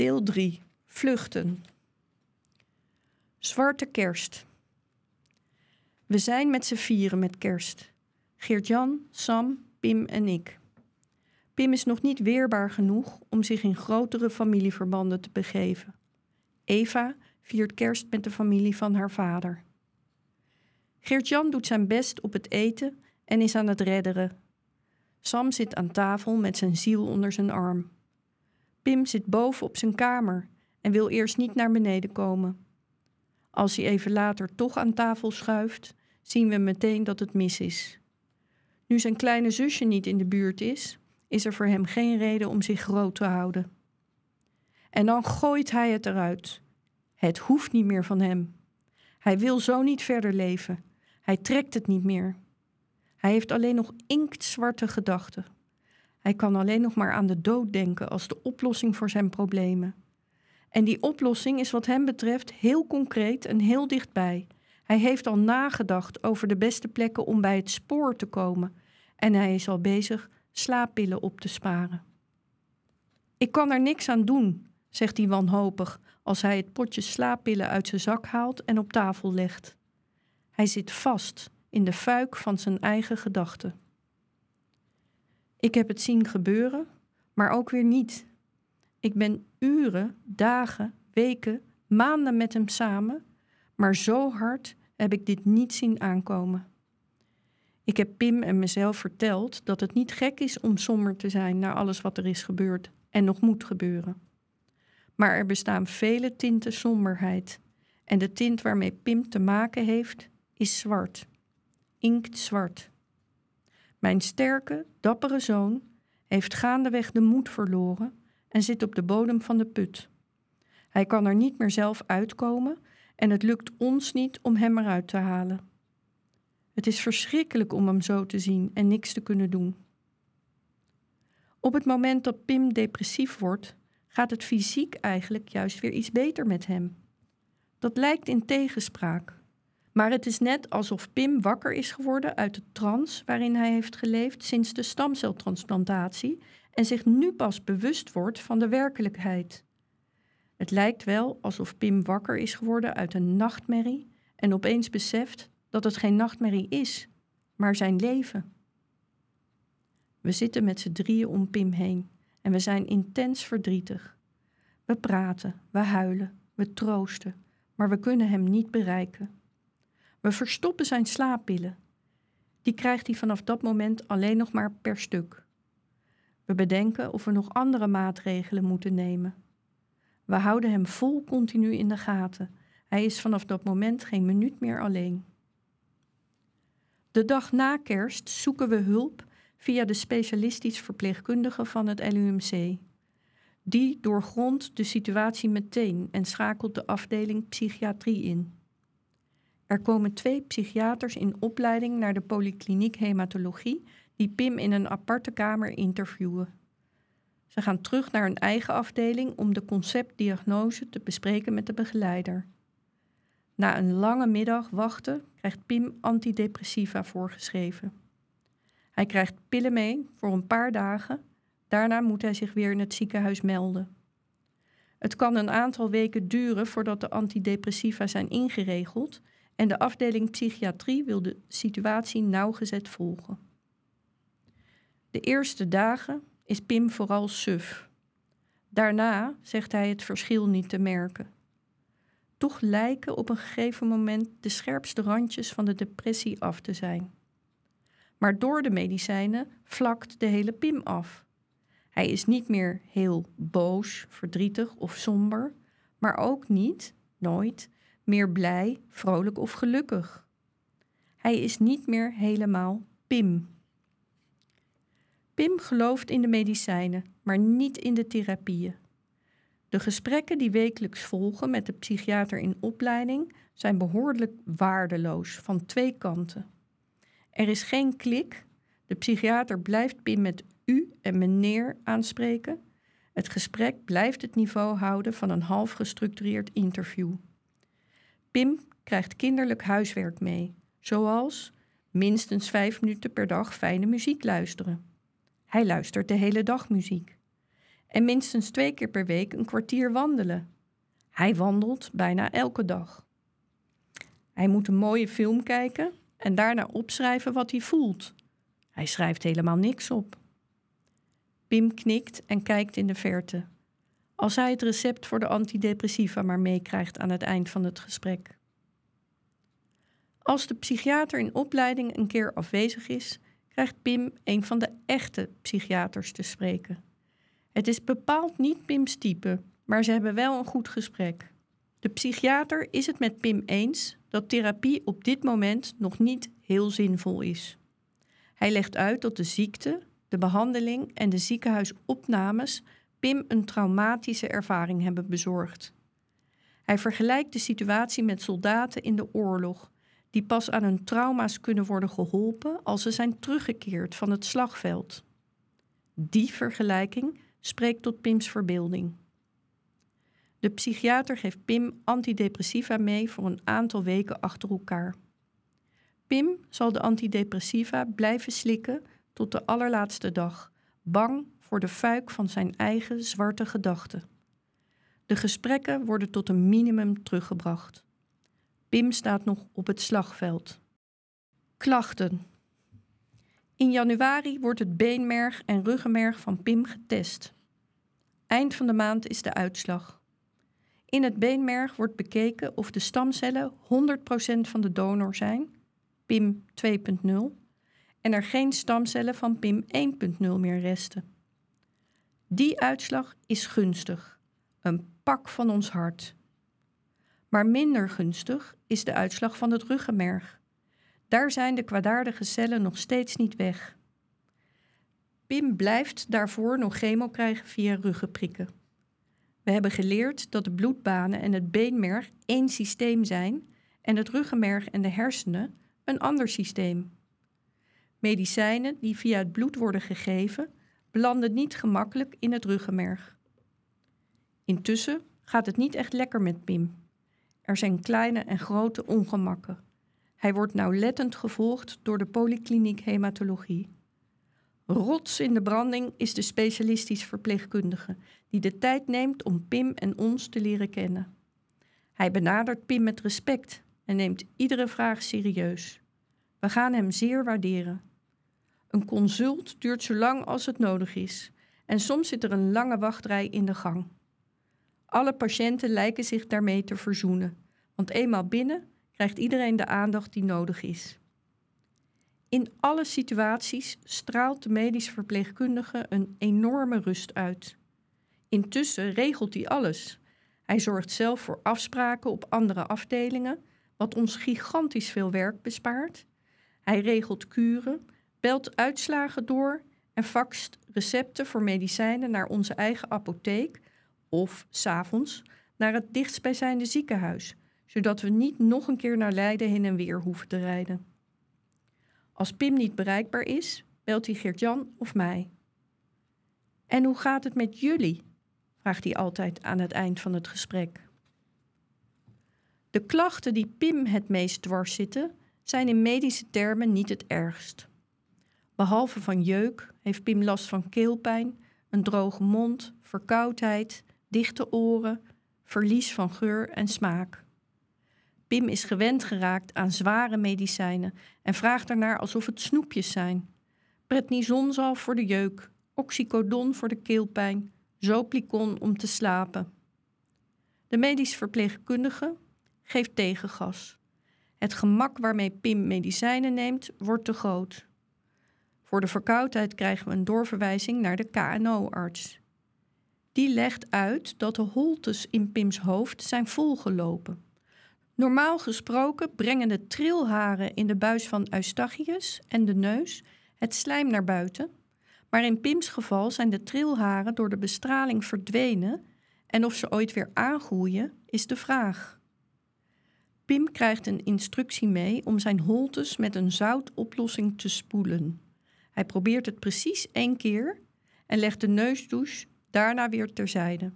Deel 3. Vluchten. Zwarte kerst. We zijn met z'n vieren met kerst. Geert-Jan, Sam, Pim en ik. Pim is nog niet weerbaar genoeg om zich in grotere familieverbanden te begeven. Eva viert kerst met de familie van haar vader. Geert-Jan doet zijn best op het eten en is aan het redderen. Sam zit aan tafel met zijn ziel onder zijn arm. Pim zit boven op zijn kamer en wil eerst niet naar beneden komen. Als hij even later toch aan tafel schuift, zien we meteen dat het mis is. Nu zijn kleine zusje niet in de buurt is, is er voor hem geen reden om zich groot te houden. En dan gooit hij het eruit. Het hoeft niet meer van hem. Hij wil zo niet verder leven. Hij trekt het niet meer. Hij heeft alleen nog inktzwarte gedachten. Hij kan alleen nog maar aan de dood denken als de oplossing voor zijn problemen. En die oplossing is wat hem betreft heel concreet en heel dichtbij. Hij heeft al nagedacht over de beste plekken om bij het spoor te komen. En hij is al bezig slaappillen op te sparen. Ik kan er niks aan doen, zegt hij wanhopig als hij het potje slaappillen uit zijn zak haalt en op tafel legt. Hij zit vast in de fuik van zijn eigen gedachten. Ik heb het zien gebeuren, maar ook weer niet. Ik ben uren, dagen, weken, maanden met hem samen, maar zo hard heb ik dit niet zien aankomen. Ik heb Pim en mezelf verteld dat het niet gek is om somber te zijn na alles wat er is gebeurd en nog moet gebeuren. Maar er bestaan vele tinten somberheid en de tint waarmee Pim te maken heeft is zwart, inktzwart. Mijn sterke, dappere zoon heeft gaandeweg de moed verloren en zit op de bodem van de put. Hij kan er niet meer zelf uitkomen en het lukt ons niet om hem eruit te halen. Het is verschrikkelijk om hem zo te zien en niks te kunnen doen. Op het moment dat Pim depressief wordt, gaat het fysiek eigenlijk juist weer iets beter met hem. Dat lijkt in tegenspraak. Maar het is net alsof Pim wakker is geworden uit de trance waarin hij heeft geleefd sinds de stamceltransplantatie en zich nu pas bewust wordt van de werkelijkheid. Het lijkt wel alsof Pim wakker is geworden uit een nachtmerrie en opeens beseft dat het geen nachtmerrie is, maar zijn leven. We zitten met z'n drieën om Pim heen en we zijn intens verdrietig. We praten, we huilen, we troosten, maar we kunnen hem niet bereiken. We verstoppen zijn slaappillen. Die krijgt hij vanaf dat moment alleen nog maar per stuk. We bedenken of we nog andere maatregelen moeten nemen. We houden hem vol continu in de gaten. Hij is vanaf dat moment geen minuut meer alleen. De dag na kerst zoeken we hulp via de specialistisch verpleegkundige van het LUMC. Die doorgrondt de situatie meteen en schakelt de afdeling psychiatrie in. Er komen twee psychiaters in opleiding naar de polykliniek hematologie die Pim in een aparte kamer interviewen. Ze gaan terug naar hun eigen afdeling om de conceptdiagnose te bespreken met de begeleider. Na een lange middag wachten krijgt Pim antidepressiva voorgeschreven. Hij krijgt pillen mee voor een paar dagen, daarna moet hij zich weer in het ziekenhuis melden. Het kan een aantal weken duren voordat de antidepressiva zijn ingeregeld en de afdeling psychiatrie wil de situatie nauwgezet volgen. De eerste dagen is Pim vooral suf. Daarna zegt hij het verschil niet te merken. Toch lijken op een gegeven moment de scherpste randjes van de depressie af te zijn. Maar door de medicijnen vlakt de hele Pim af. Hij is niet meer heel boos, verdrietig of somber, maar ook niet, nooit, meer blij, vrolijk of gelukkig. Hij is niet meer helemaal Pim. Pim gelooft in de medicijnen, maar niet in de therapieën. De gesprekken die wekelijks volgen met de psychiater in opleiding zijn behoorlijk waardeloos van twee kanten. Er is geen klik. De psychiater blijft Pim met u en meneer aanspreken. Het gesprek blijft het niveau houden van een half gestructureerd interview. Pim krijgt kinderlijk huiswerk mee, zoals minstens vijf minuten per dag fijne muziek luisteren. Hij luistert de hele dag muziek. en minstens twee keer per week een kwartier wandelen. Hij wandelt bijna elke dag. Hij moet een mooie film kijken en daarna opschrijven wat hij voelt. Hij schrijft helemaal niks op. Pim knikt en kijkt in de verte. Als hij het recept voor de antidepressiva maar meekrijgt aan het eind van het gesprek. Als de psychiater in opleiding een keer afwezig is, krijgt Pim een van de echte psychiaters te spreken. Het is bepaald niet Pims type, maar ze hebben wel een goed gesprek. De psychiater is het met Pim eens dat therapie op dit moment nog niet heel zinvol is. Hij legt uit dat de ziekte, de behandeling en de ziekenhuisopnames Pim een traumatische ervaring hebben bezorgd. Hij vergelijkt de situatie met soldaten in de oorlog, die pas aan hun trauma's kunnen worden geholpen als ze zijn teruggekeerd van het slagveld. Die vergelijking spreekt tot Pims verbeelding. De psychiater geeft Pim antidepressiva mee voor een aantal weken achter elkaar. Pim zal de antidepressiva blijven slikken tot de allerlaatste dag, bang voor de fuik van zijn eigen zwarte gedachten. De gesprekken worden tot een minimum teruggebracht. Pim staat nog op het slagveld. Klachten. In januari wordt het beenmerg en ruggenmerg van Pim getest. Eind van de maand is de uitslag. In het beenmerg wordt bekeken of de stamcellen 100% van de donor zijn, PIM 2.0, en er geen stamcellen van PIM 1.0 meer resten. Die uitslag is gunstig, een pak van ons hart. Maar minder gunstig is de uitslag van het ruggenmerg. Daar zijn de kwaadaardige cellen nog steeds niet weg. Pim blijft daarvoor nog chemo krijgen via ruggenprikken. We hebben geleerd dat de bloedbanen en het beenmerg één systeem zijn en het ruggenmerg en de hersenen een ander systeem. Medicijnen die via het bloed worden gegeven, belanden niet gemakkelijk in het ruggenmerg. Intussen gaat het niet echt lekker met Pim. Er zijn kleine en grote ongemakken. Hij wordt nauwlettend gevolgd door de polykliniek hematologie. Rots in de branding is de specialistisch verpleegkundige die de tijd neemt om Pim en ons te leren kennen. Hij benadert Pim met respect en neemt iedere vraag serieus. We gaan hem zeer waarderen. Een consult duurt zo lang als het nodig is en soms zit er een lange wachtrij in de gang. Alle patiënten lijken zich daarmee te verzoenen, want eenmaal binnen krijgt iedereen de aandacht die nodig is. In alle situaties straalt de medisch verpleegkundige een enorme rust uit. Intussen regelt hij alles. Hij zorgt zelf voor afspraken op andere afdelingen, wat ons gigantisch veel werk bespaart. Hij regelt kuren, belt uitslagen door en faxt recepten voor medicijnen naar onze eigen apotheek of, s'avonds, naar het dichtstbijzijnde ziekenhuis, zodat we niet nog een keer naar Leiden heen en weer hoeven te rijden. Als Pim niet bereikbaar is, belt hij Geert-Jan of mij. En hoe gaat het met jullie? vraagt hij altijd aan het eind van het gesprek. De klachten die Pim het meest dwars zitten, zijn in medische termen niet het ergst. Behalve van jeuk heeft Pim last van keelpijn, een droge mond, verkoudheid, dichte oren, verlies van geur en smaak. Pim is gewend geraakt aan zware medicijnen en vraagt ernaar alsof het snoepjes zijn. Prednisonzal voor de jeuk, oxycodon voor de keelpijn, zoplicon om te slapen. De medisch verpleegkundige geeft tegengas. Het gemak waarmee Pim medicijnen neemt wordt te groot. Voor de verkoudheid krijgen we een doorverwijzing naar de KNO-arts. Die legt uit dat de holtes in Pims hoofd zijn volgelopen. Normaal gesproken brengen de trilharen in de buis van Eustachius en de neus het slijm naar buiten, maar in Pims geval zijn de trilharen door de bestraling verdwenen en of ze ooit weer aangroeien is de vraag. Pim krijgt een instructie mee om zijn holtes met een zoutoplossing te spoelen. Hij probeert het precies één keer en legt de neusdouche daarna weer terzijde.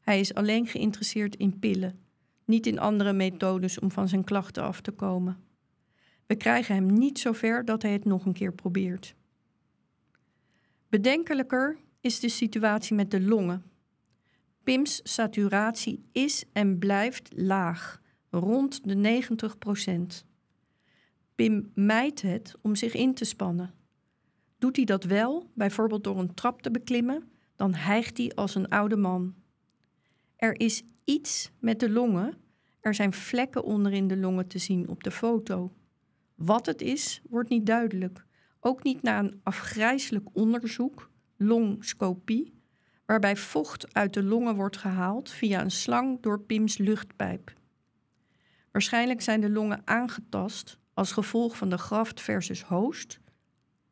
Hij is alleen geïnteresseerd in pillen niet in andere methodes om van zijn klachten af te komen. We krijgen hem niet zover dat hij het nog een keer probeert. Bedenkelijker is de situatie met de longen. Pim's saturatie is en blijft laag, rond de 90% Pim mijt het om zich in te spannen. Doet hij dat wel, bijvoorbeeld door een trap te beklimmen, dan hijgt hij als een oude man. Er is iets met de longen. Er zijn vlekken onderin de longen te zien op de foto. Wat het is, wordt niet duidelijk. Ook niet na een afgrijselijk onderzoek, longscopie, waarbij vocht uit de longen wordt gehaald via een slang door Pim's luchtpijp. Waarschijnlijk zijn de longen aangetast als gevolg van de graft versus host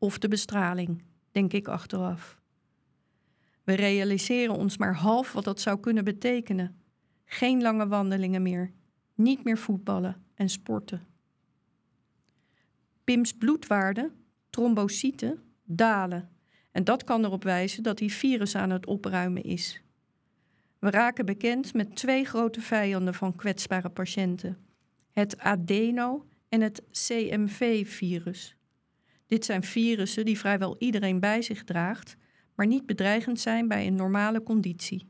of de bestraling, denk ik achteraf. We realiseren ons maar half wat dat zou kunnen betekenen. Geen lange wandelingen meer, niet meer voetballen en sporten. Pim's bloedwaarden, trombocyten, dalen. En dat kan erop wijzen dat die virus aan het opruimen is. We raken bekend met twee grote vijanden van kwetsbare patiënten: het adeno- en het CMV-virus. Dit zijn virussen die vrijwel iedereen bij zich draagt, maar niet bedreigend zijn bij een normale conditie.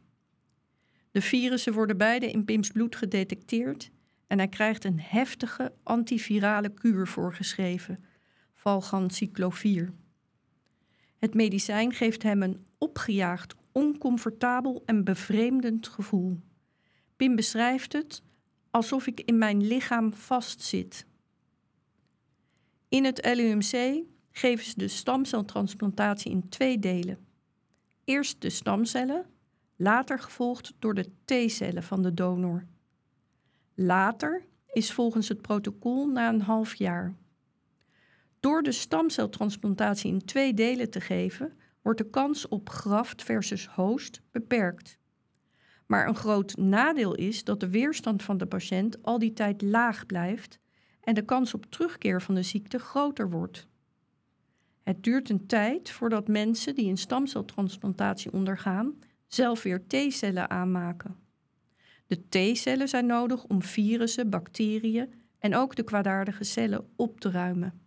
De virussen worden beide in Pim's bloed gedetecteerd en hij krijgt een heftige antivirale kuur voorgeschreven, valganciclovir. Het medicijn geeft hem een opgejaagd, oncomfortabel en bevreemdend gevoel. Pim beschrijft het alsof ik in mijn lichaam vastzit. In het LUMC geven ze de stamceltransplantatie in twee delen. Eerst de stamcellen, later gevolgd door de T-cellen van de donor. Later is volgens het protocol na een half jaar. Door de stamceltransplantatie in twee delen te geven, wordt de kans op graft versus host beperkt. Maar een groot nadeel is dat de weerstand van de patiënt al die tijd laag blijft en de kans op terugkeer van de ziekte groter wordt. Het duurt een tijd voordat mensen die een stamceltransplantatie ondergaan zelf weer T-cellen aanmaken. De T-cellen zijn nodig om virussen, bacteriën en ook de kwaadaardige cellen op te ruimen.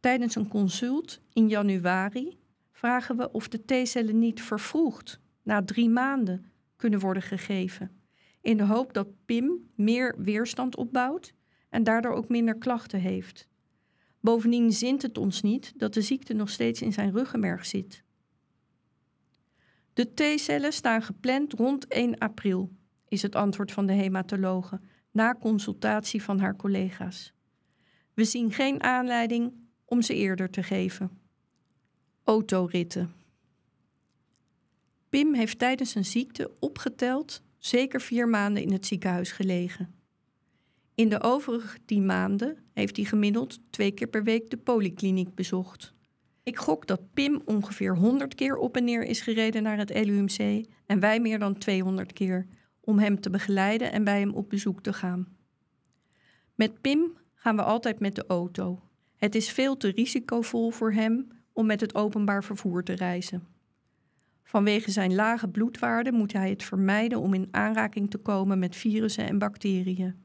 Tijdens een consult in januari vragen we of de T-cellen niet vervroegd, na drie maanden, kunnen worden gegeven in de hoop dat Pim meer weerstand opbouwt en daardoor ook minder klachten heeft. Bovendien zint het ons niet dat de ziekte nog steeds in zijn ruggenmerg zit. De T-cellen staan gepland rond 1 april, is het antwoord van de hematologe na consultatie van haar collega's. We zien geen aanleiding om ze eerder te geven. Autoritten. Pim heeft tijdens zijn ziekte opgeteld zeker vier maanden in het ziekenhuis gelegen. In de overige tien maanden heeft hij gemiddeld twee keer per week de polykliniek bezocht. Ik gok dat Pim ongeveer 100 keer op en neer is gereden naar het LUMC en wij meer dan 200 keer om hem te begeleiden en bij hem op bezoek te gaan. Met Pim gaan we altijd met de auto. Het is veel te risicovol voor hem om met het openbaar vervoer te reizen. Vanwege zijn lage bloedwaarde moet hij het vermijden om in aanraking te komen met virussen en bacteriën.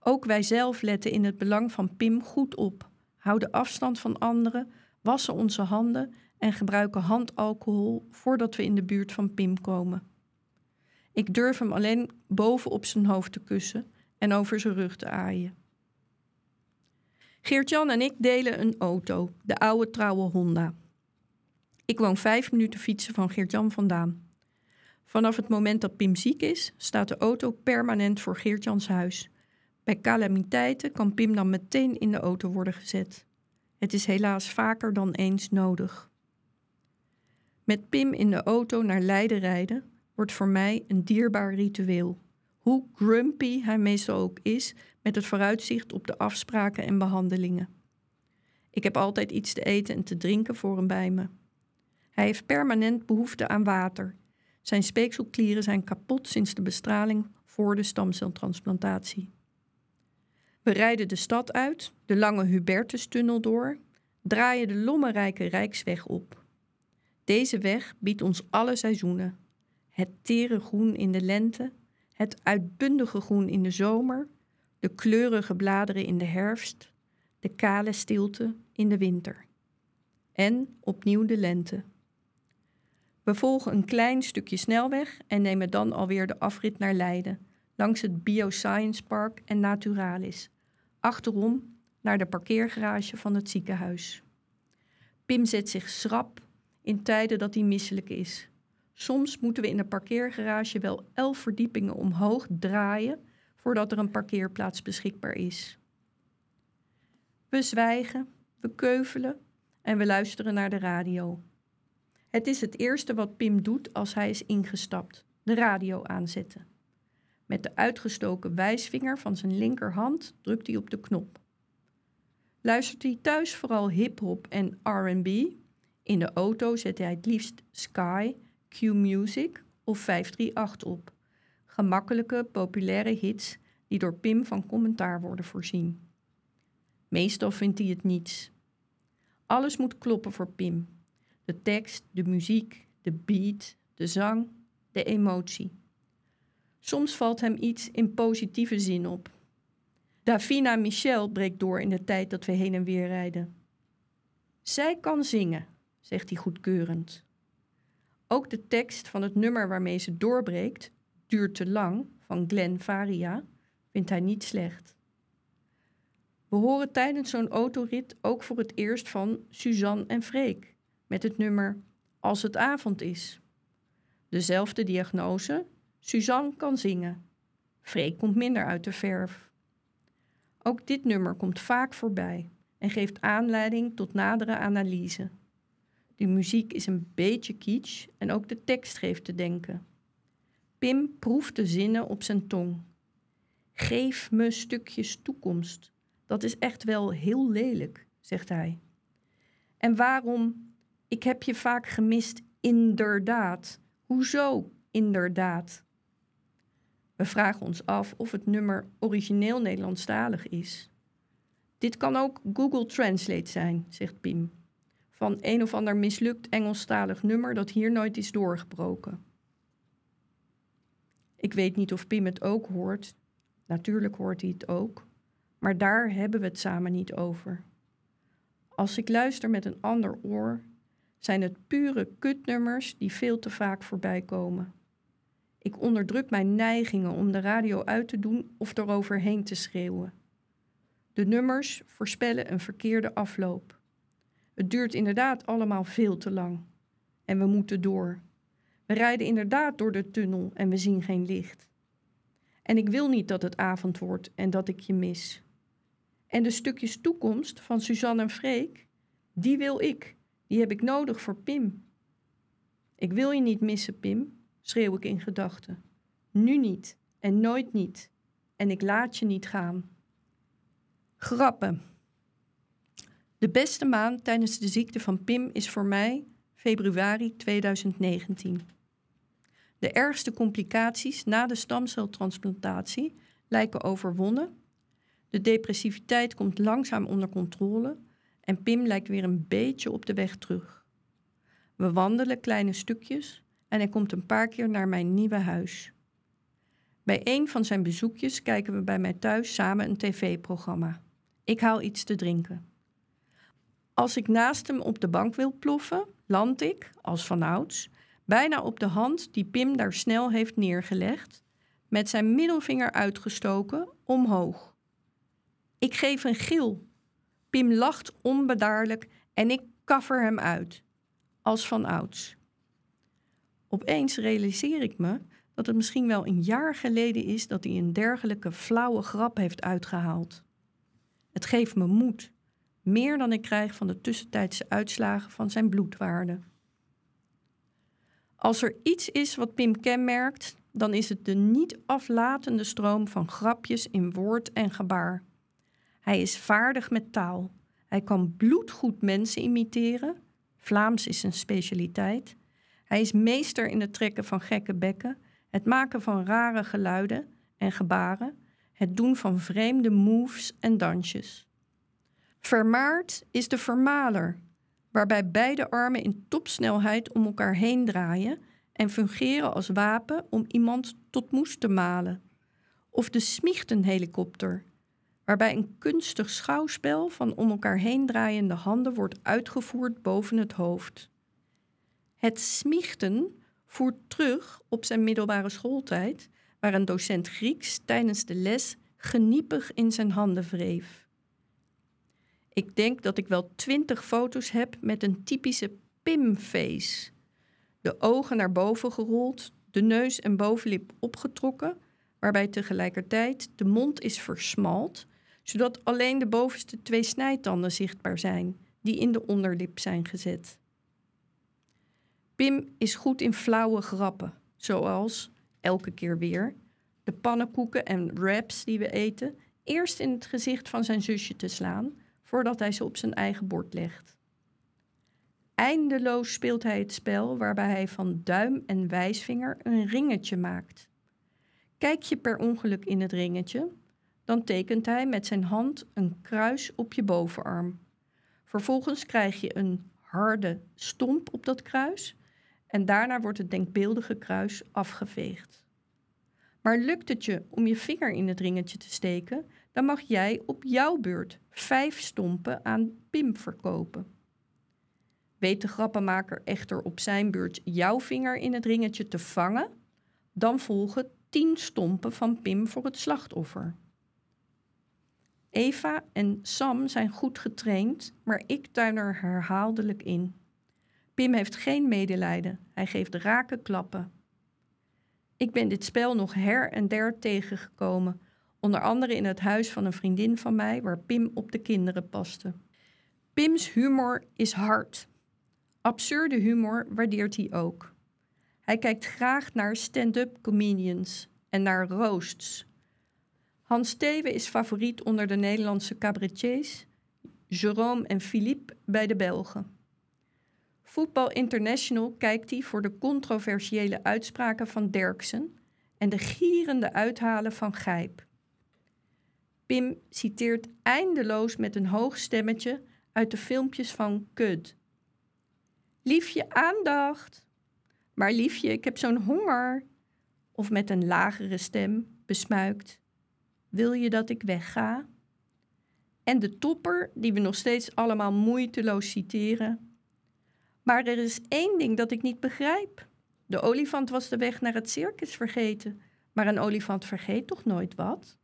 Ook wij zelf letten in het belang van PIM goed op, houden afstand van anderen, wassen onze handen en gebruiken handalcohol voordat we in de buurt van Pim komen. Ik durf hem alleen boven op zijn hoofd te kussen en over zijn rug te aaien. Geert-Jan en ik delen een auto, de oude trouwe Honda. Ik woon vijf minuten fietsen van Geert-Jan vandaan. Vanaf het moment dat Pim ziek is, staat de auto permanent voor Geert-Jans huis. Bij calamiteiten kan Pim dan meteen in de auto worden gezet. Het is helaas vaker dan eens nodig. Met Pim in de auto naar Leiden rijden wordt voor mij een dierbaar ritueel. Hoe grumpy hij meestal ook is met het vooruitzicht op de afspraken en behandelingen. Ik heb altijd iets te eten en te drinken voor hem bij me. Hij heeft permanent behoefte aan water. Zijn speekselklieren zijn kapot sinds de bestraling voor de stamceltransplantatie. We rijden de stad uit, de lange Hubertustunnel door, draaien de lommerrijke Rijksweg op. Deze weg biedt ons alle seizoenen. Het tere groen in de lente, het uitbundige groen in de zomer, de kleurige bladeren in de herfst, de kale stilte in de winter. En opnieuw de lente We volgen een klein stukje snelweg en nemen dan alweer de afrit naar Leiden, langs het Bioscience Park en Naturalis. Achterom naar de parkeergarage van het ziekenhuis. Pim zet zich schrap in tijden dat hij misselijk is. Soms moeten we in de parkeergarage wel elf verdiepingen omhoog draaien voordat er een parkeerplaats beschikbaar is. We zwijgen, we keuvelen en we luisteren naar de radio. Het is het eerste wat Pim doet als hij is ingestapt: de radio aanzetten. Met de uitgestoken wijsvinger van zijn linkerhand drukt hij op de knop. Luistert hij thuis vooral hip-hop en RB? In de auto zet hij het liefst Sky, Q-Music of 538 op. Gemakkelijke, populaire hits die door Pim van commentaar worden voorzien. Meestal vindt hij het niets. Alles moet kloppen voor Pim. De tekst, de muziek, de beat, de zang, de emotie. Soms valt hem iets in positieve zin op. Davina Michel breekt door in de tijd dat we heen en weer rijden. Zij kan zingen, zegt hij goedkeurend. Ook de tekst van het nummer waarmee ze doorbreekt, Duurt te lang, van Glenn Faria, vindt hij niet slecht. We horen tijdens zo'n autorit ook voor het eerst van Suzanne en Freek met het nummer Als het avond is. Dezelfde diagnose, Suzanne kan zingen. Freek komt minder uit de verf. Ook dit nummer komt vaak voorbij en geeft aanleiding tot nadere analyse. De muziek is een beetje kitsch en ook de tekst geeft te denken. Pim proeft de zinnen op zijn tong. Geef me stukjes toekomst. Dat is echt wel heel lelijk, zegt hij. En waarom? Ik heb je vaak gemist, inderdaad. Hoezo, inderdaad? We vragen ons af of het nummer origineel Nederlandstalig is. Dit kan ook Google Translate zijn, zegt Pim. Van een of ander mislukt Engelstalig nummer dat hier nooit is doorgebroken. Ik weet niet of Pim het ook hoort. Natuurlijk hoort hij het ook. Maar daar hebben we het samen niet over. Als ik luister met een ander oor, zijn het pure kutnummers die veel te vaak voorbij komen. Ik onderdruk mijn neigingen om de radio uit te doen of eroverheen te schreeuwen. De nummers voorspellen een verkeerde afloop. Het duurt inderdaad allemaal veel te lang. En we moeten door. We rijden inderdaad door de tunnel en we zien geen licht. En ik wil niet dat het avond wordt en dat ik je mis. En de stukjes toekomst van Suzanne en Freek, die wil ik. Die heb ik nodig voor Pim. Ik wil je niet missen, Pim, schreeuw ik in gedachten. Nu niet en nooit niet. En ik laat je niet gaan. Grappen. De beste maand tijdens de ziekte van Pim is voor mij februari 2019. De ergste complicaties na de stamceltransplantatie lijken overwonnen. De depressiviteit komt langzaam onder controle en Pim lijkt weer een beetje op de weg terug. We wandelen kleine stukjes en hij komt een paar keer naar mijn nieuwe huis. Bij een van zijn bezoekjes kijken we bij mij thuis samen een tv-programma. Ik haal iets te drinken. Als ik naast hem op de bank wil ploffen, land ik, als vanouds, bijna op de hand die Pim daar snel heeft neergelegd, met zijn middelvinger uitgestoken, omhoog. Ik geef een gil. Pim lacht onbedaarlijk en ik kaffer hem uit, als vanouds. Opeens realiseer ik me dat het misschien wel een jaar geleden is dat hij een dergelijke flauwe grap heeft uitgehaald. Het geeft me moed, meer dan ik krijg van de tussentijdse uitslagen van zijn bloedwaarde. Als er iets is wat Pim kenmerkt, dan is het de niet aflatende stroom van grapjes in woord en gebaar. Hij is vaardig met taal. Hij kan bloedgoed mensen imiteren. Vlaams is zijn specialiteit. Hij is meester in het trekken van gekke bekken, het maken van rare geluiden en gebaren, het doen van vreemde moves en dansjes. Vermaard is de vermaler, waarbij beide armen in topsnelheid om elkaar heen draaien en fungeren als wapen om iemand tot moes te malen. Of de smichtenhelikopter, waarbij een kunstig schouwspel van om elkaar heen draaiende handen wordt uitgevoerd boven het hoofd. Het smiechten voert terug op zijn middelbare schooltijd, waar een docent Grieks tijdens de les geniepig in zijn handen wreef. Ik denk dat ik wel twintig foto's heb met een typische pimface. De ogen naar boven gerold, de neus en bovenlip opgetrokken, waarbij tegelijkertijd de mond is versmalt, zodat alleen de bovenste twee snijtanden zichtbaar zijn, die in de onderlip zijn gezet. Pim is goed in flauwe grappen, zoals, elke keer weer, de pannenkoeken en wraps die we eten, eerst in het gezicht van zijn zusje te slaan, voordat hij ze op zijn eigen bord legt. Eindeloos speelt hij het spel waarbij hij van duim en wijsvinger een ringetje maakt. Kijk je per ongeluk in het ringetje, dan tekent hij met zijn hand een kruis op je bovenarm. Vervolgens krijg je een harde stomp op dat kruis en daarna wordt het denkbeeldige kruis afgeveegd. Maar lukt het je om je vinger in het ringetje te steken, dan mag jij op jouw beurt vijf stompen aan Pim verkopen. Weet de grappenmaker echter op zijn beurt jouw vinger in het ringetje te vangen, dan volgen tien stompen van Pim voor het slachtoffer. Eva en Sam zijn goed getraind, maar ik tuin er herhaaldelijk in. Pim heeft geen medelijden, hij geeft rake klappen. Ik ben dit spel nog her en der tegengekomen, onder andere in het huis van een vriendin van mij waar Pim op de kinderen paste. Pims humor is hard. Absurde humor waardeert hij ook. Hij kijkt graag naar stand-up comedians en naar roasts. Hans Steven is favoriet onder de Nederlandse cabaretiers, Jerome en Philippe bij de Belgen. Voetbal International kijkt hij voor de controversiële uitspraken van Derksen en de gierende uithalen van Gijp. Pim citeert eindeloos met een hoog stemmetje uit de filmpjes van Kud. Liefje, aandacht! Maar liefje, ik heb zo'n honger. Of met een lagere stem, besmuikt. Wil je dat ik wegga? En de topper, die we nog steeds allemaal moeiteloos citeren. Maar er is één ding dat ik niet begrijp. De olifant was de weg naar het circus vergeten, maar een olifant vergeet toch nooit wat?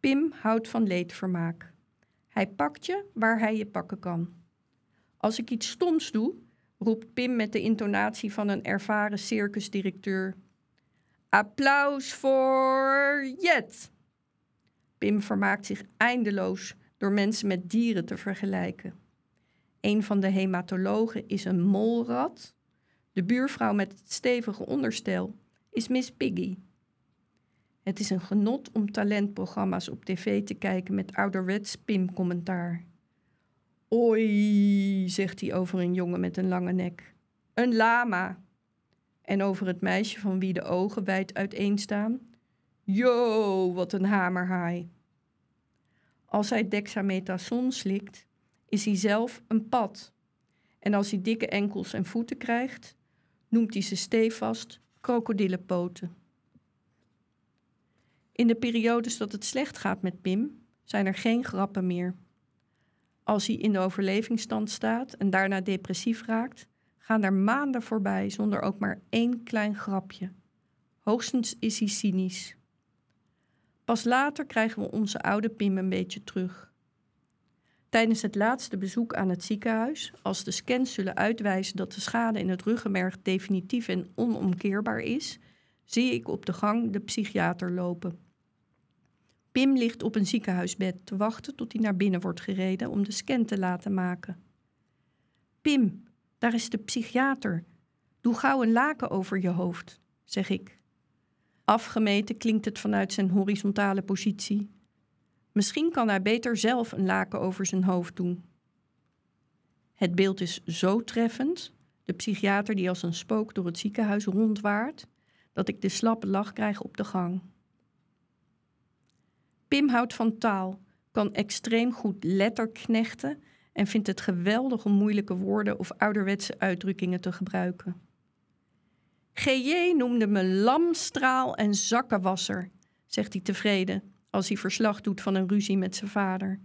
Pim houdt van leedvermaak. Hij pakt je waar hij je pakken kan. Als ik iets stoms doe, roept Pim met de intonatie van een ervaren circusdirecteur. Applaus voor Jet! Pim vermaakt zich eindeloos door mensen met dieren te vergelijken. Een van de hematologen is een molrat. De buurvrouw met het stevige onderstel is Miss Piggy. Het is een genot om talentprogramma's op tv te kijken met ouderwets Pim-commentaar. Oei, zegt hij over een jongen met een lange nek. Een lama. En over het meisje van wie de ogen wijd uiteenstaan. Yo, wat een hamerhaai. Als hij dexamethason slikt, is hij zelf een pad. En als hij dikke enkels en voeten krijgt, noemt hij ze stevast krokodillenpoten. In de periodes dat het slecht gaat met Pim, zijn er geen grappen meer. Als hij in de overlevingsstand staat en daarna depressief raakt, gaan er maanden voorbij zonder ook maar één klein grapje. Hoogstens is hij cynisch. Pas later krijgen we onze oude Pim een beetje terug. Tijdens het laatste bezoek aan het ziekenhuis, als de scans zullen uitwijzen dat de schade in het ruggenmerg definitief en onomkeerbaar is, zie ik op de gang de psychiater lopen. Pim ligt op een ziekenhuisbed te wachten tot hij naar binnen wordt gereden om de scan te laten maken. Pim, daar is de psychiater. Doe gauw een laken over je hoofd, zeg ik. Afgemeten klinkt het vanuit zijn horizontale positie. Misschien kan hij beter zelf een laken over zijn hoofd doen. Het beeld is zo treffend, de psychiater die als een spook door het ziekenhuis rondwaart, dat ik de slappe lach krijg op de gang. Pim houdt van taal, kan extreem goed letterknechten en vindt het geweldig om moeilijke woorden of ouderwetse uitdrukkingen te gebruiken. GJ noemde me lamstraal en zakkenwasser, zegt hij tevreden als hij verslag doet van een ruzie met zijn vader.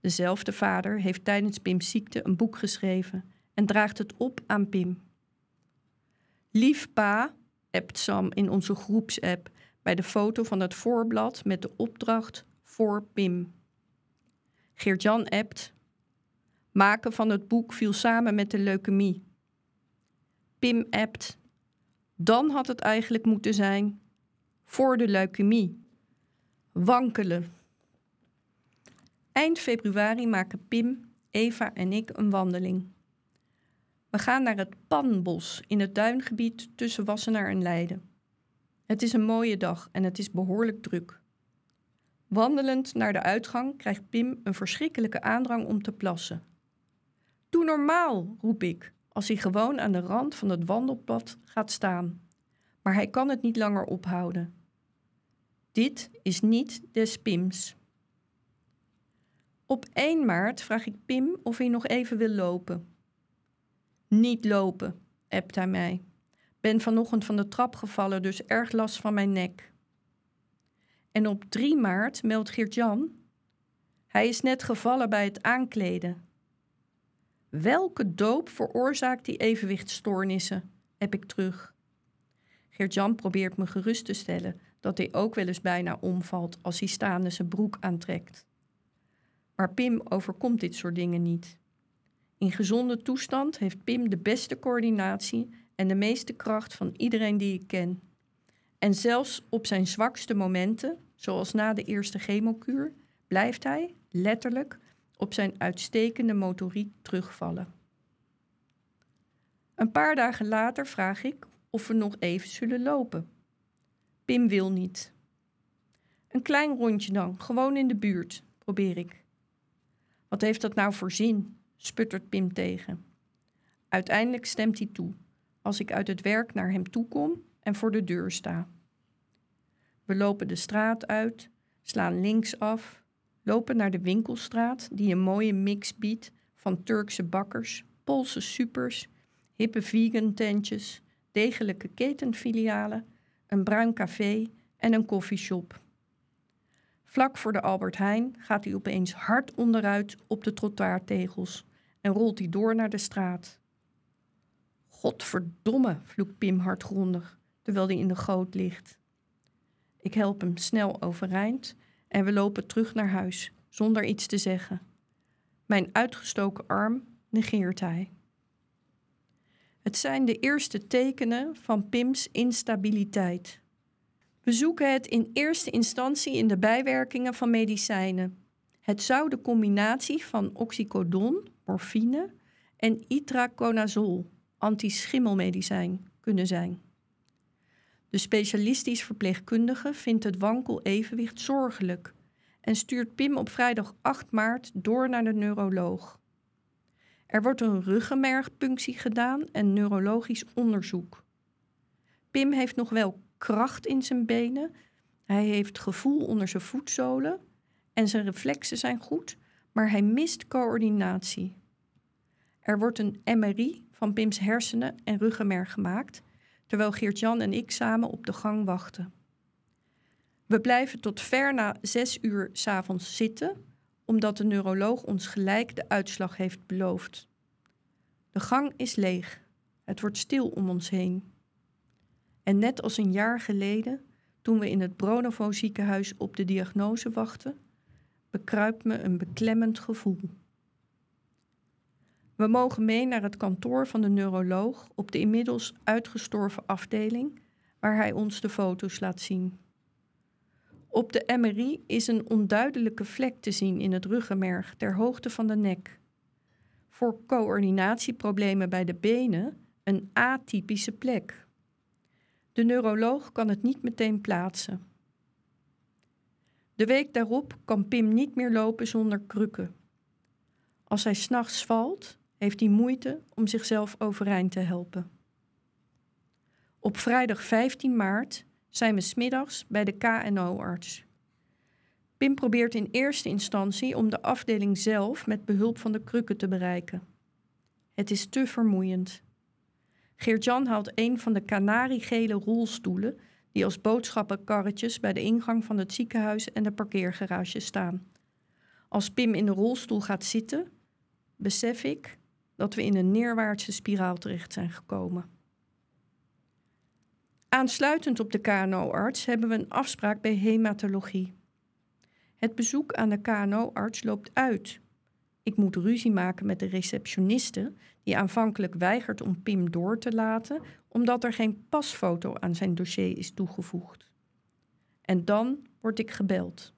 Dezelfde vader heeft tijdens Pim's ziekte een boek geschreven en draagt het op aan Pim. Lief pa, appt Sam in onze groepsapp bij de foto van het voorblad met de opdracht voor Pim. Geert-Jan appt. Maken van het boek viel samen met de leukemie. Pim appt. Dan had het eigenlijk moeten zijn voor de leukemie. Wankelen. Eind februari maken Pim, Eva en ik een wandeling. We gaan naar het Panbos in het duingebied tussen Wassenaar en Leiden. Het is een mooie dag en het is behoorlijk druk. Wandelend naar de uitgang krijgt Pim een verschrikkelijke aandrang om te plassen. Doe normaal, roep ik, als hij gewoon aan de rand van het wandelpad gaat staan. Maar hij kan het niet langer ophouden. Dit is niet des Pims. Op 1 maart vraag ik Pim of hij nog even wil lopen. Niet lopen, appt hij mij. Ben vanochtend van de trap gevallen, dus erg last van mijn nek. En op 3 maart meldt Geert-Jan... Hij is net gevallen bij het aankleden. Welke doop veroorzaakt die evenwichtstoornissen? heb ik terug. Geert-Jan probeert me gerust te stellen dat hij ook wel eens bijna omvalt als hij staande zijn broek aantrekt. Maar Pim overkomt dit soort dingen niet. In gezonde toestand heeft Pim de beste coördinatie en de meeste kracht van iedereen die ik ken. En zelfs op zijn zwakste momenten, zoals na de eerste chemokuur, blijft hij, letterlijk, op zijn uitstekende motoriek terugvallen. Een paar dagen later vraag ik of we nog even zullen lopen. Pim wil niet. Een klein rondje dan, gewoon in de buurt, probeer ik. Wat heeft dat nou voor zin? sputtert Pim tegen. Uiteindelijk stemt hij toe, als ik uit het werk naar hem toe kom en voor de deur sta. We lopen de straat uit, slaan links af, lopen naar de winkelstraat die een mooie mix biedt van Turkse bakkers, Poolse supers, hippe vegan tentjes, degelijke ketenfilialen, een bruin café en een koffieshop. Vlak voor de Albert Heijn gaat hij opeens hard onderuit op de trottoirtegels en rolt hij door naar de straat. Godverdomme, vloekt Pim hardgrondig, terwijl hij in de goot ligt. Ik help hem snel overeind en we lopen terug naar huis, zonder iets te zeggen. Mijn uitgestoken arm negeert hij. Het zijn de eerste tekenen van Pims instabiliteit. We zoeken het in eerste instantie in de bijwerkingen van medicijnen. Het zou de combinatie van oxycodon, morfine, en itraconazol, antischimmelmedicijn, kunnen zijn. De specialistisch verpleegkundige vindt het wankel evenwicht zorgelijk en stuurt Pim op vrijdag 8 maart door naar de neuroloog. Er wordt een ruggenmergpunctie gedaan en neurologisch onderzoek. Pim heeft nog wel kracht in zijn benen, hij heeft gevoel onder zijn voetzolen en zijn reflexen zijn goed, maar hij mist coördinatie. Er wordt een MRI van Pims hersenen en ruggenmerg gemaakt, terwijl Geert-Jan en ik samen op de gang wachten. We blijven tot ver na zes uur s'avonds zitten, omdat de neuroloog ons gelijk de uitslag heeft beloofd. De gang is leeg. Het wordt stil om ons heen. En net als een jaar geleden, toen we in het Bronovo ziekenhuis op de diagnose wachten, bekruipt me een beklemmend gevoel. We mogen mee naar het kantoor van de neuroloog op de inmiddels uitgestorven afdeling, waar hij ons de foto's laat zien. Op de MRI is een onduidelijke vlek te zien in het ruggenmerg ter hoogte van de nek. Voor coördinatieproblemen bij de benen een atypische plek. De neuroloog kan het niet meteen plaatsen. De week daarop kan Pim niet meer lopen zonder krukken. Als hij s'nachts valt, heeft hij moeite om zichzelf overeind te helpen. Op vrijdag 15 maart zijn we smiddags bij de KNO-arts. Pim probeert in eerste instantie om de afdeling zelf met behulp van de krukken te bereiken. Het is te vermoeiend. Geert-Jan haalt een van de kanariegele rolstoelen die als boodschappenkarretjes bij de ingang van het ziekenhuis en de parkeergarage staan. Als Pim in de rolstoel gaat zitten, besef ik dat we in een neerwaartse spiraal terecht zijn gekomen. Aansluitend op de KNO-arts hebben we een afspraak bij hematologie. Het bezoek aan de KNO-arts loopt uit. Ik moet ruzie maken met de receptioniste, die aanvankelijk weigert om Pim door te laten, omdat er geen pasfoto aan zijn dossier is toegevoegd. En dan word ik gebeld.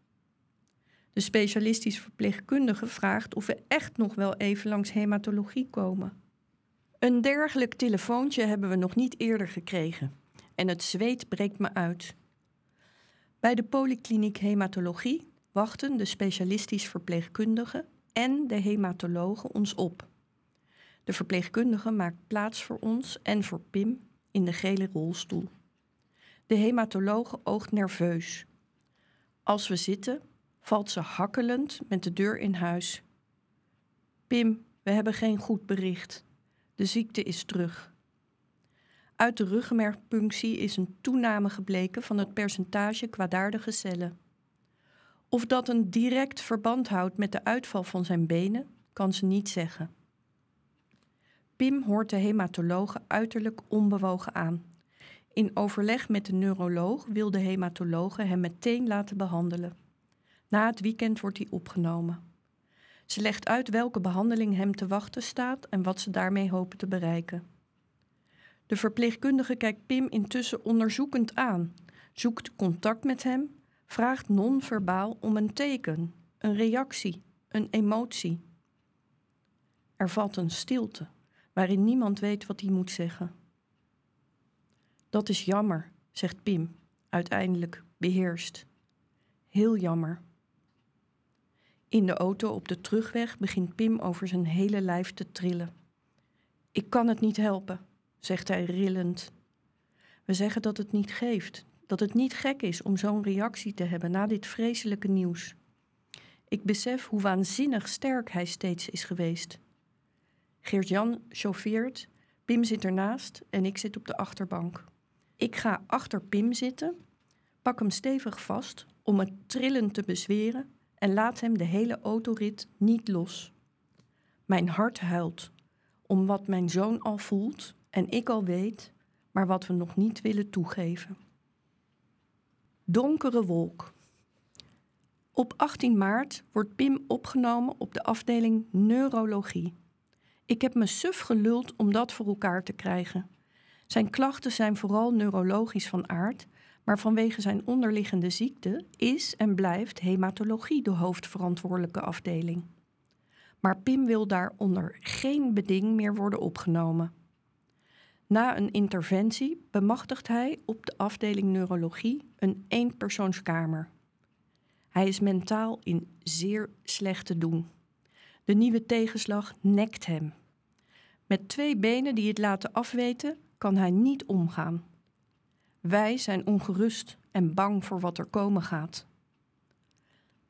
De specialistisch verpleegkundige vraagt of we echt nog wel even langs hematologie komen. Een dergelijk telefoontje hebben we nog niet eerder gekregen en het zweet breekt me uit. Bij de polykliniek hematologie wachten de specialistisch verpleegkundige en de hematologen ons op. De verpleegkundige maakt plaats voor ons en voor Pim in de gele rolstoel. De hematologe oogt nerveus. Als we zitten, valt ze hakkelend met de deur in huis. Pim, we hebben geen goed bericht. De ziekte is terug. Uit de ruggenmergpunctie is een toename gebleken van het percentage kwaadaardige cellen. Of dat een direct verband houdt met de uitval van zijn benen, kan ze niet zeggen. Pim hoort de hematologe uiterlijk onbewogen aan. In overleg met de neuroloog wil de hematologe hem meteen laten behandelen. Na het weekend wordt hij opgenomen. Ze legt uit welke behandeling hem te wachten staat en wat ze daarmee hopen te bereiken. De verpleegkundige kijkt Pim intussen onderzoekend aan, zoekt contact met hem, vraagt non-verbaal om een teken, een reactie, een emotie. Er valt een stilte, waarin niemand weet wat hij moet zeggen. Dat is jammer, zegt Pim, uiteindelijk beheerst. Heel jammer. In de auto op de terugweg begint Pim over zijn hele lijf te trillen. Ik kan het niet helpen, zegt hij rillend. We zeggen dat het niet geeft, dat het niet gek is om zo'n reactie te hebben na dit vreselijke nieuws. Ik besef hoe waanzinnig sterk hij steeds is geweest. Geert-Jan chauffeert, Pim zit ernaast en ik zit op de achterbank. Ik ga achter Pim zitten, pak hem stevig vast om het trillen te bezweren en laat hem de hele autorit niet los. Mijn hart huilt om wat mijn zoon al voelt en ik al weet, maar wat we nog niet willen toegeven. Donkere wolk. Op 18 maart wordt Pim opgenomen op de afdeling neurologie. Ik heb me suf geluld om dat voor elkaar te krijgen. Zijn klachten zijn vooral neurologisch van aard, maar vanwege zijn onderliggende ziekte is en blijft hematologie de hoofdverantwoordelijke afdeling. Maar Pim wil daar onder geen beding meer worden opgenomen. Na een interventie bemachtigt hij op de afdeling neurologie een eenpersoonskamer. Hij is mentaal in zeer slecht te doen. De nieuwe tegenslag nekt hem. Met twee benen die het laten afweten, kan hij niet omgaan. Wij zijn ongerust en bang voor wat er komen gaat.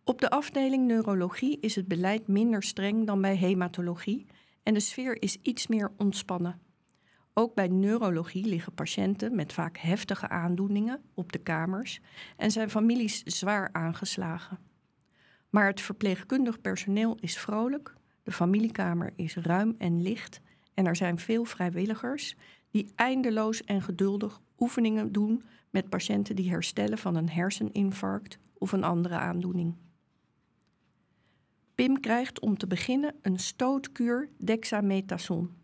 Op de afdeling neurologie is het beleid minder streng dan bij hematologie en de sfeer is iets meer ontspannen. Ook bij neurologie liggen patiënten met vaak heftige aandoeningen op de kamers en zijn families zwaar aangeslagen. Maar het verpleegkundig personeel is vrolijk, de familiekamer is ruim en licht en er zijn veel vrijwilligers die eindeloos en geduldig oefeningen doen met patiënten die herstellen van een herseninfarct of een andere aandoening. Pim krijgt om te beginnen een stootkuur dexamethason.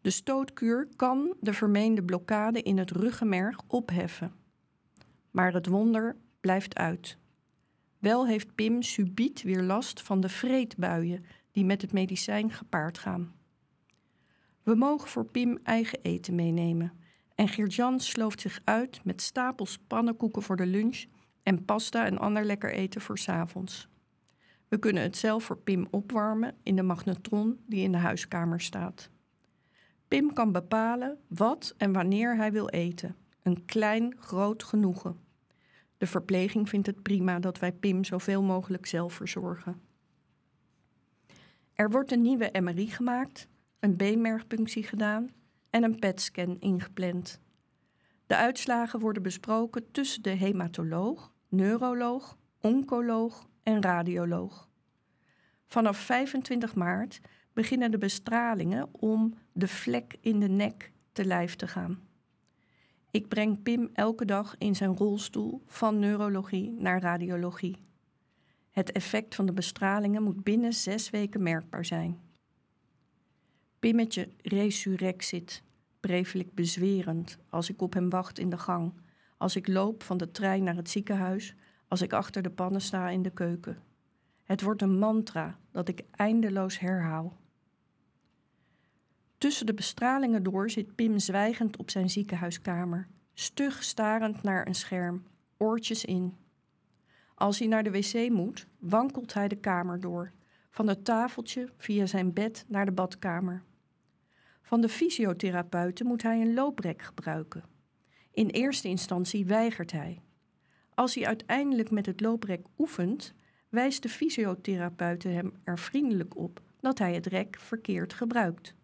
De stootkuur kan de vermeende blokkade in het ruggenmerg opheffen. Maar het wonder blijft uit. Wel heeft Pim subiet weer last van de vreedbuien die met het medicijn gepaard gaan. We mogen voor Pim eigen eten meenemen. En Geert-Jan slooft zich uit met stapels pannenkoeken voor de lunch en pasta en ander lekker eten voor s avonds. We kunnen het zelf voor Pim opwarmen in de magnetron die in de huiskamer staat. Pim kan bepalen wat en wanneer hij wil eten. Een klein, groot genoegen. De verpleging vindt het prima dat wij Pim zoveel mogelijk zelf verzorgen. Er wordt een nieuwe MRI gemaakt, een beenmergpunctie gedaan en een PET-scan ingepland. De uitslagen worden besproken tussen de hematoloog, neuroloog, oncoloog en radioloog. Vanaf 25 maart beginnen de bestralingen om de vlek in de nek te lijf te gaan. Ik breng Pim elke dag in zijn rolstoel van neurologie naar radiologie. Het effect van de bestralingen moet binnen zes weken merkbaar zijn. Pimmetje resurrexit, brevelijk bezwerend, als ik op hem wacht in de gang, als ik loop van de trein naar het ziekenhuis, als ik achter de pannen sta in de keuken. Het wordt een mantra dat ik eindeloos herhaal. Tussen de bestralingen door zit Pim zwijgend op zijn ziekenhuiskamer, stug starend naar een scherm, oortjes in. Als hij naar de wc moet, wankelt hij de kamer door, van het tafeltje via zijn bed naar de badkamer. Van de fysiotherapeuten moet hij een looprek gebruiken. In eerste instantie weigert hij. Als hij uiteindelijk met het looprek oefent, wijst de fysiotherapeute hem er vriendelijk op dat hij het rek verkeerd gebruikt.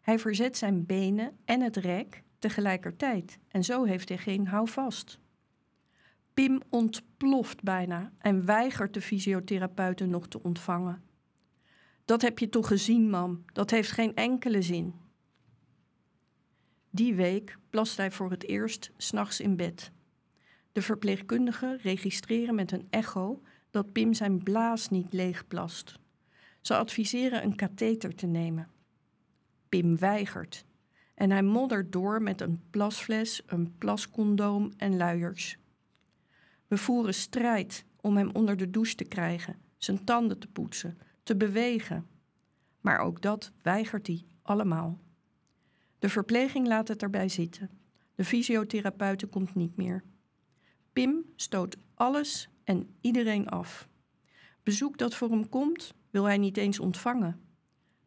Hij verzet zijn benen en het rek tegelijkertijd en zo heeft hij geen houvast. Pim ontploft bijna en weigert de fysiotherapeuten nog te ontvangen. Dat heb je toch gezien, mam? Dat heeft geen enkele zin. Die week plast hij voor het eerst s'nachts in bed. De verpleegkundigen registreren met een echo dat Pim zijn blaas niet leegplast. Ze adviseren een katheter te nemen. Pim weigert en hij moddert door met een plasfles, een plascondoom en luiers. We voeren strijd om hem onder de douche te krijgen, zijn tanden te poetsen, te bewegen. Maar ook dat weigert hij allemaal. De verpleging laat het erbij zitten. De fysiotherapeute komt niet meer. Pim stoot alles en iedereen af. Bezoek dat voor hem komt, wil hij niet eens ontvangen.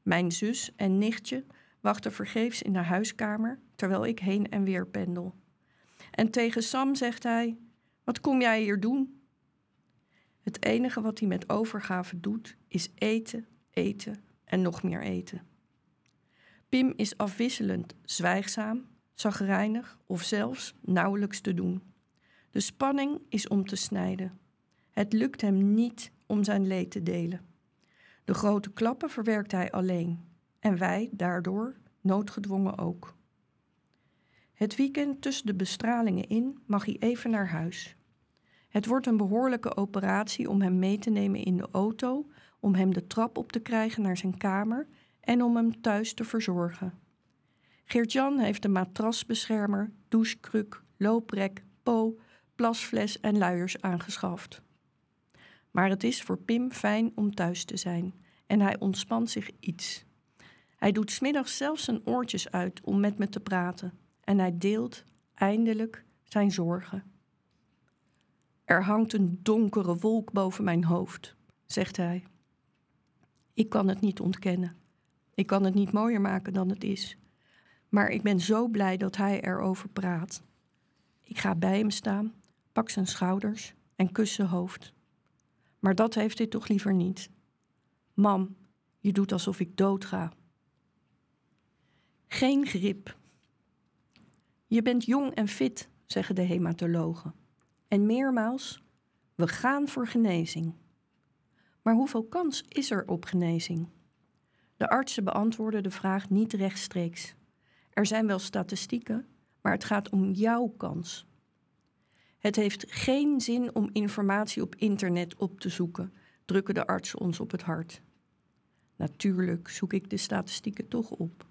Mijn zus en nichtje wachten vergeefs in de huiskamer terwijl ik heen en weer pendel. En tegen Sam zegt hij: Wat kom jij hier doen? Het enige wat hij met overgave doet, is eten, eten en nog meer eten. Pim is afwisselend zwijgzaam, zagrijnig of zelfs nauwelijks te doen. De spanning is om te snijden. Het lukt hem niet om zijn leed te delen. De grote klappen verwerkt hij alleen en wij daardoor noodgedwongen ook. Het weekend tussen de bestralingen in mag hij even naar huis. Het wordt een behoorlijke operatie om hem mee te nemen in de auto, om hem de trap op te krijgen naar zijn kamer en om hem thuis te verzorgen. Geert-Jan heeft een matrasbeschermer, douchekruk, looprek, po, plasfles en luiers aangeschaft. Maar het is voor Pim fijn om thuis te zijn en hij ontspant zich iets. Hij doet smiddags zelfs zijn oortjes uit om met me te praten en hij deelt eindelijk zijn zorgen. Er hangt een donkere wolk boven mijn hoofd, zegt hij. Ik kan het niet ontkennen. Ik kan het niet mooier maken dan het is. Maar ik ben zo blij dat hij erover praat. Ik ga bij hem staan, pak zijn schouders en kus zijn hoofd. Maar dat heeft hij toch liever niet. Mam, je doet alsof ik doodga. Geen grip. Je bent jong en fit, zeggen de hematologen. En meermaals, we gaan voor genezing. Maar hoeveel kans is er op genezing? De artsen beantwoorden de vraag niet rechtstreeks. Er zijn wel statistieken, maar het gaat om jouw kans. Het heeft geen zin om informatie op internet op te zoeken, drukken de artsen ons op het hart. Natuurlijk zoek ik de statistieken toch op.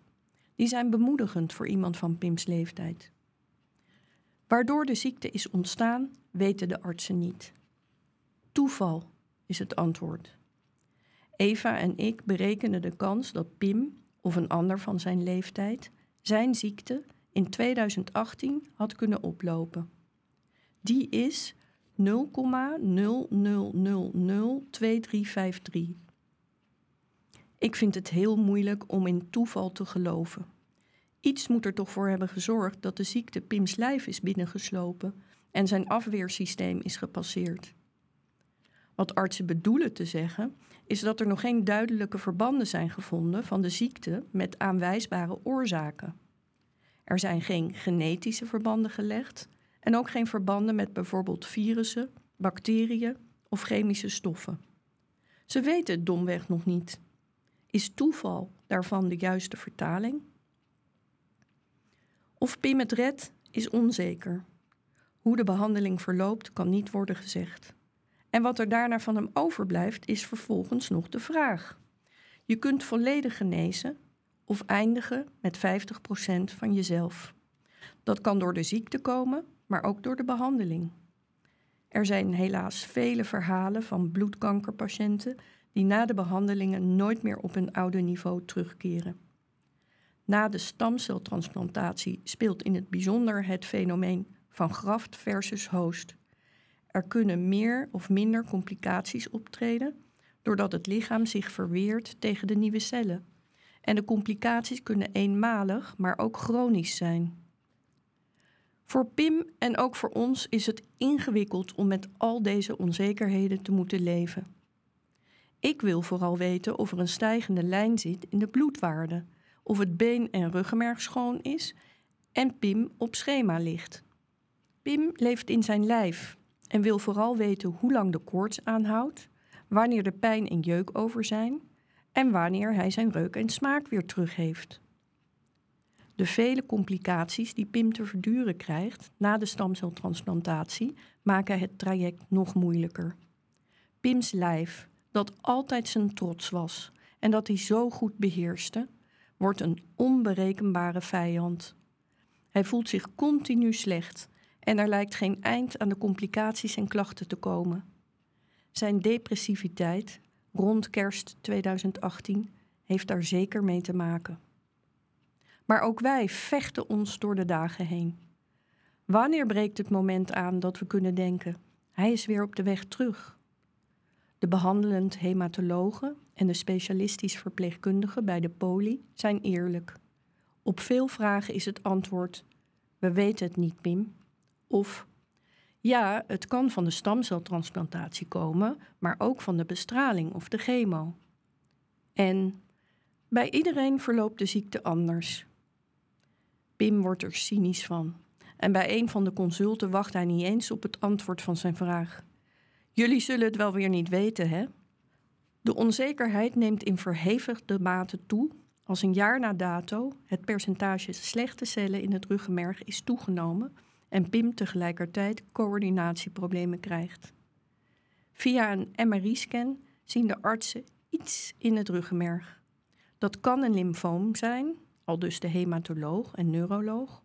Die zijn bemoedigend voor iemand van Pims leeftijd. Waardoor de ziekte is ontstaan, weten de artsen niet. Toeval is het antwoord. Eva en ik berekenen de kans dat Pim of een ander van zijn leeftijd zijn ziekte in 2018 had kunnen oplopen. Die is 0,00002353. Ik vind het heel moeilijk om in toeval te geloven. Iets moet er toch voor hebben gezorgd dat de ziekte Pims lijf is binnengeslopen en zijn afweersysteem is gepasseerd. Wat artsen bedoelen te zeggen, is dat er nog geen duidelijke verbanden zijn gevonden van de ziekte met aanwijsbare oorzaken. Er zijn geen genetische verbanden gelegd en ook geen verbanden met bijvoorbeeld virussen, bacteriën of chemische stoffen. Ze weten het domweg nog niet. Is toeval daarvan de juiste vertaling? Of Pim het redt, is onzeker. Hoe de behandeling verloopt, kan niet worden gezegd. En wat er daarna van hem overblijft, is vervolgens nog de vraag. Je kunt volledig genezen of eindigen met 50% van jezelf. Dat kan door de ziekte komen, maar ook door de behandeling. Er zijn helaas vele verhalen van bloedkankerpatiënten die na de behandelingen nooit meer op hun oude niveau terugkeren. Na de stamceltransplantatie speelt in het bijzonder het fenomeen van graft versus host. Er kunnen meer of minder complicaties optreden doordat het lichaam zich verweert tegen de nieuwe cellen. En de complicaties kunnen eenmalig, maar ook chronisch zijn. Voor Pim en ook voor ons is het ingewikkeld om met al deze onzekerheden te moeten leven. Ik wil vooral weten of er een stijgende lijn zit in de bloedwaarde, of het been- en ruggenmerg schoon is en Pim op schema ligt. Pim leeft in zijn lijf en wil vooral weten hoe lang de koorts aanhoudt, wanneer de pijn en jeuk over zijn en wanneer hij zijn reuk en smaak weer terug heeft. De vele complicaties die Pim te verduren krijgt na de stamceltransplantatie maken het traject nog moeilijker. Pims lijf, dat altijd zijn trots was en dat hij zo goed beheerste, wordt een onberekenbare vijand. Hij voelt zich continu slecht en er lijkt geen eind aan de complicaties en klachten te komen. Zijn depressiviteit rond kerst 2018 heeft daar zeker mee te maken. Maar ook wij vechten ons door de dagen heen. Wanneer breekt het moment aan dat we kunnen denken: hij is weer op de weg terug? De behandelend hematologen en de specialistisch verpleegkundigen bij de poli zijn eerlijk. Op veel vragen is het antwoord: we weten het niet, Pim. Of ja, het kan van de stamceltransplantatie komen, maar ook van de bestraling of de chemo. En bij iedereen verloopt de ziekte anders. Pim wordt er cynisch van. En bij een van de consulten wacht hij niet eens op het antwoord van zijn vraag. Jullie zullen het wel weer niet weten, hè? De onzekerheid neemt in verhevigde mate toe als een jaar na dato het percentage slechte cellen in het ruggenmerg is toegenomen en Pim tegelijkertijd coördinatieproblemen krijgt. Via een MRI-scan zien de artsen iets in het ruggenmerg. Dat kan een lymfoom zijn, al dus de hematoloog en neuroloog,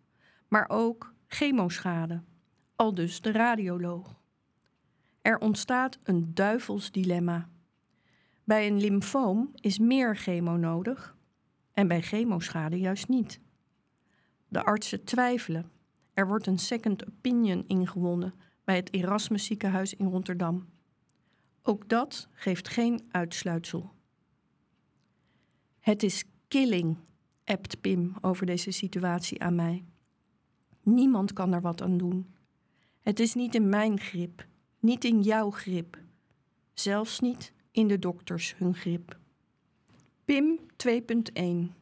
maar ook chemoschade, al dus de radioloog. Er ontstaat een duivels dilemma. Bij een lymfoom is meer chemo nodig en bij chemoschade juist niet. De artsen twijfelen er wordt een second opinion ingewonnen bij het Erasmus ziekenhuis in Rotterdam. Ook dat geeft geen uitsluitsel. Het is killing, appt Pim over deze situatie aan mij. Niemand kan er wat aan doen. Het is niet in mijn grip, niet in jouw grip, zelfs niet in de dokters hun grip. Pim 2.1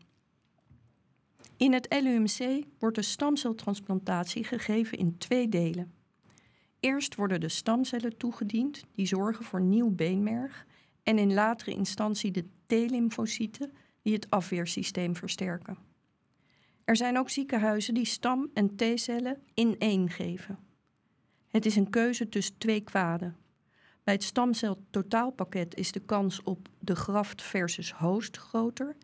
in het LUMC wordt de stamceltransplantatie gegeven in twee delen. Eerst worden de stamcellen toegediend die zorgen voor nieuw beenmerg en in latere instantie de T-lymfocyten die het afweersysteem versterken. Er zijn ook ziekenhuizen die stam- en T-cellen in één geven. Het is een keuze tussen twee kwaden. Bij het stamceltotaalpakket is de kans op de graft versus host groter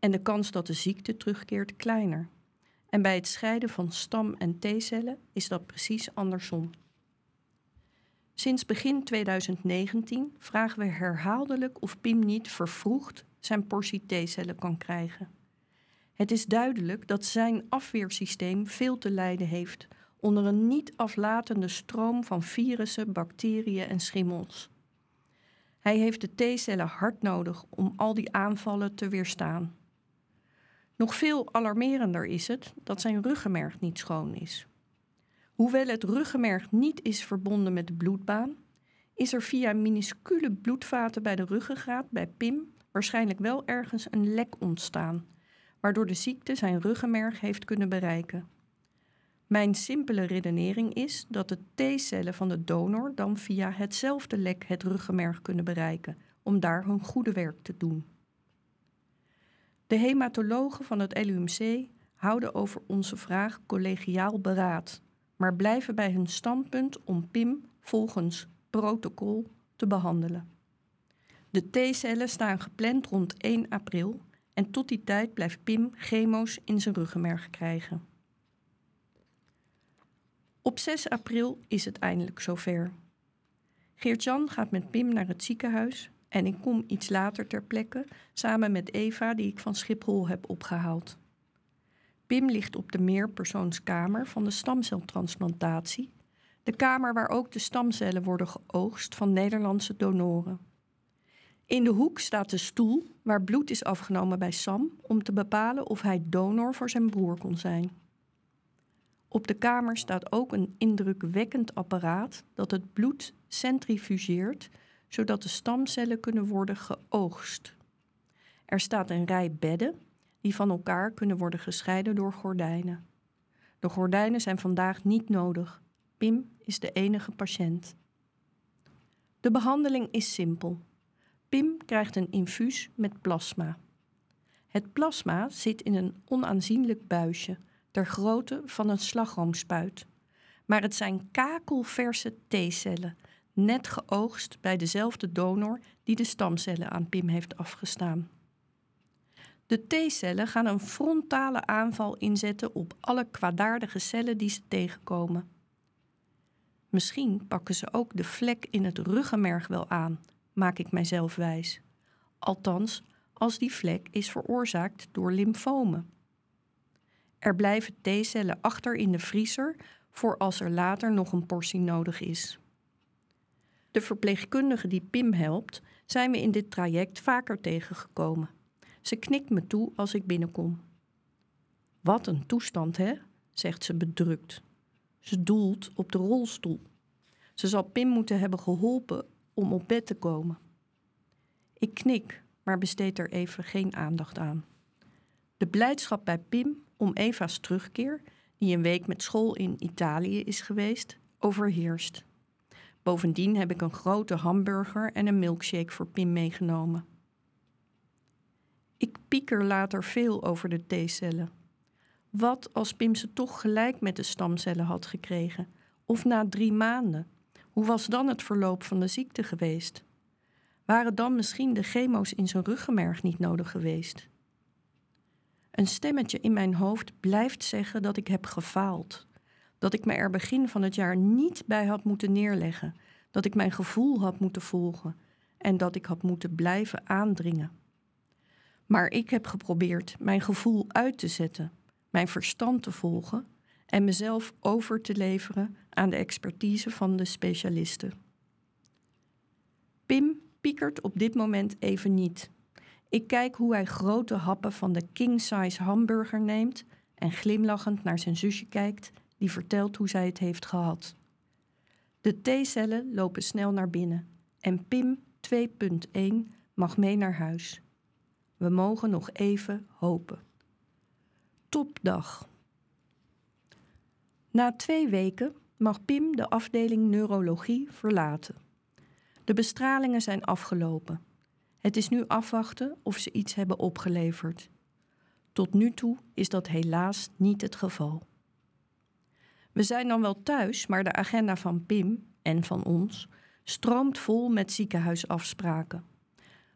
en de kans dat de ziekte terugkeert kleiner. En bij het scheiden van stam- en T-cellen is dat precies andersom. Sinds begin 2019 vragen we herhaaldelijk of Pim niet vervroegd zijn portie T-cellen kan krijgen. Het is duidelijk dat zijn afweersysteem veel te lijden heeft onder een niet aflatende stroom van virussen, bacteriën en schimmels. Hij heeft de T-cellen hard nodig om al die aanvallen te weerstaan. Nog veel alarmerender is het dat zijn ruggenmerg niet schoon is. Hoewel het ruggenmerg niet is verbonden met de bloedbaan, is er via minuscule bloedvaten bij de ruggengraat bij Pim waarschijnlijk wel ergens een lek ontstaan, waardoor de ziekte zijn ruggenmerg heeft kunnen bereiken. Mijn simpele redenering is dat de T-cellen van de donor dan via hetzelfde lek het ruggenmerg kunnen bereiken, om daar hun goede werk te doen. De hematologen van het LUMC houden over onze vraag collegiaal beraad, maar blijven bij hun standpunt om PIM volgens protocol te behandelen. De T-cellen staan gepland rond 1 april en tot die tijd blijft Pim chemo's in zijn ruggenmerg krijgen. Op 6 april is het eindelijk zover. Geert-Jan gaat met Pim naar het ziekenhuis en ik kom iets later ter plekke samen met Eva, die ik van Schiphol heb opgehaald. Pim ligt op de meerpersoonskamer van de stamceltransplantatie, de kamer waar ook de stamcellen worden geoogst van Nederlandse donoren. In de hoek staat de stoel waar bloed is afgenomen bij Sam om te bepalen of hij donor voor zijn broer kon zijn. Op de kamer staat ook een indrukwekkend apparaat dat het bloed centrifugeert, zodat de stamcellen kunnen worden geoogst. Er staat een rij bedden die van elkaar kunnen worden gescheiden door gordijnen. De gordijnen zijn vandaag niet nodig. Pim is de enige patiënt. De behandeling is simpel. Pim krijgt een infuus met plasma. Het plasma zit in een onaanzienlijk buisje, ter grootte van een slagroomspuit. Maar het zijn kakelverse T-cellen, net geoogst bij dezelfde donor die de stamcellen aan Pim heeft afgestaan. De T-cellen gaan een frontale aanval inzetten op alle kwaadaardige cellen die ze tegenkomen. Misschien pakken ze ook de vlek in het ruggenmerg wel aan, maak ik mijzelf wijs. Althans, als die vlek is veroorzaakt door lymfomen. Er blijven T-cellen achter in de vriezer voor als er later nog een portie nodig is. De verpleegkundige die Pim helpt, zijn we in dit traject vaker tegengekomen. Ze knikt me toe als ik binnenkom. Wat een toestand, hè? zegt ze bedrukt. Ze doelt op de rolstoel. Ze zal Pim moeten hebben geholpen om op bed te komen. Ik knik, maar besteed er even geen aandacht aan. De blijdschap bij Pim om Eva's terugkeer, die een week met school in Italië is geweest, overheerst. Bovendien heb ik een grote hamburger en een milkshake voor Pim meegenomen. Ik pieker later veel over de T-cellen. Wat als Pim ze toch gelijk met de stamcellen had gekregen? Of na drie maanden? Hoe was dan het verloop van de ziekte geweest? Waren dan misschien de chemo's in zijn ruggenmerg niet nodig geweest? Een stemmetje in mijn hoofd blijft zeggen dat ik heb gefaald. Dat ik me er begin van het jaar niet bij had moeten neerleggen. Dat ik mijn gevoel had moeten volgen. En dat ik had moeten blijven aandringen. Maar ik heb geprobeerd mijn gevoel uit te zetten, mijn verstand te volgen en mezelf over te leveren aan de expertise van de specialisten. Pim piekert op dit moment even niet. Ik kijk hoe hij grote happen van de king-size hamburger neemt en glimlachend naar zijn zusje kijkt, die vertelt hoe zij het heeft gehad. De T-cellen lopen snel naar binnen en Pim 2.1 mag mee naar huis. We mogen nog even hopen. Topdag. Na twee weken mag Pim de afdeling neurologie verlaten. De bestralingen zijn afgelopen. Het is nu afwachten of ze iets hebben opgeleverd. Tot nu toe is dat helaas niet het geval. We zijn dan wel thuis, maar de agenda van Pim en van ons stroomt vol met ziekenhuisafspraken.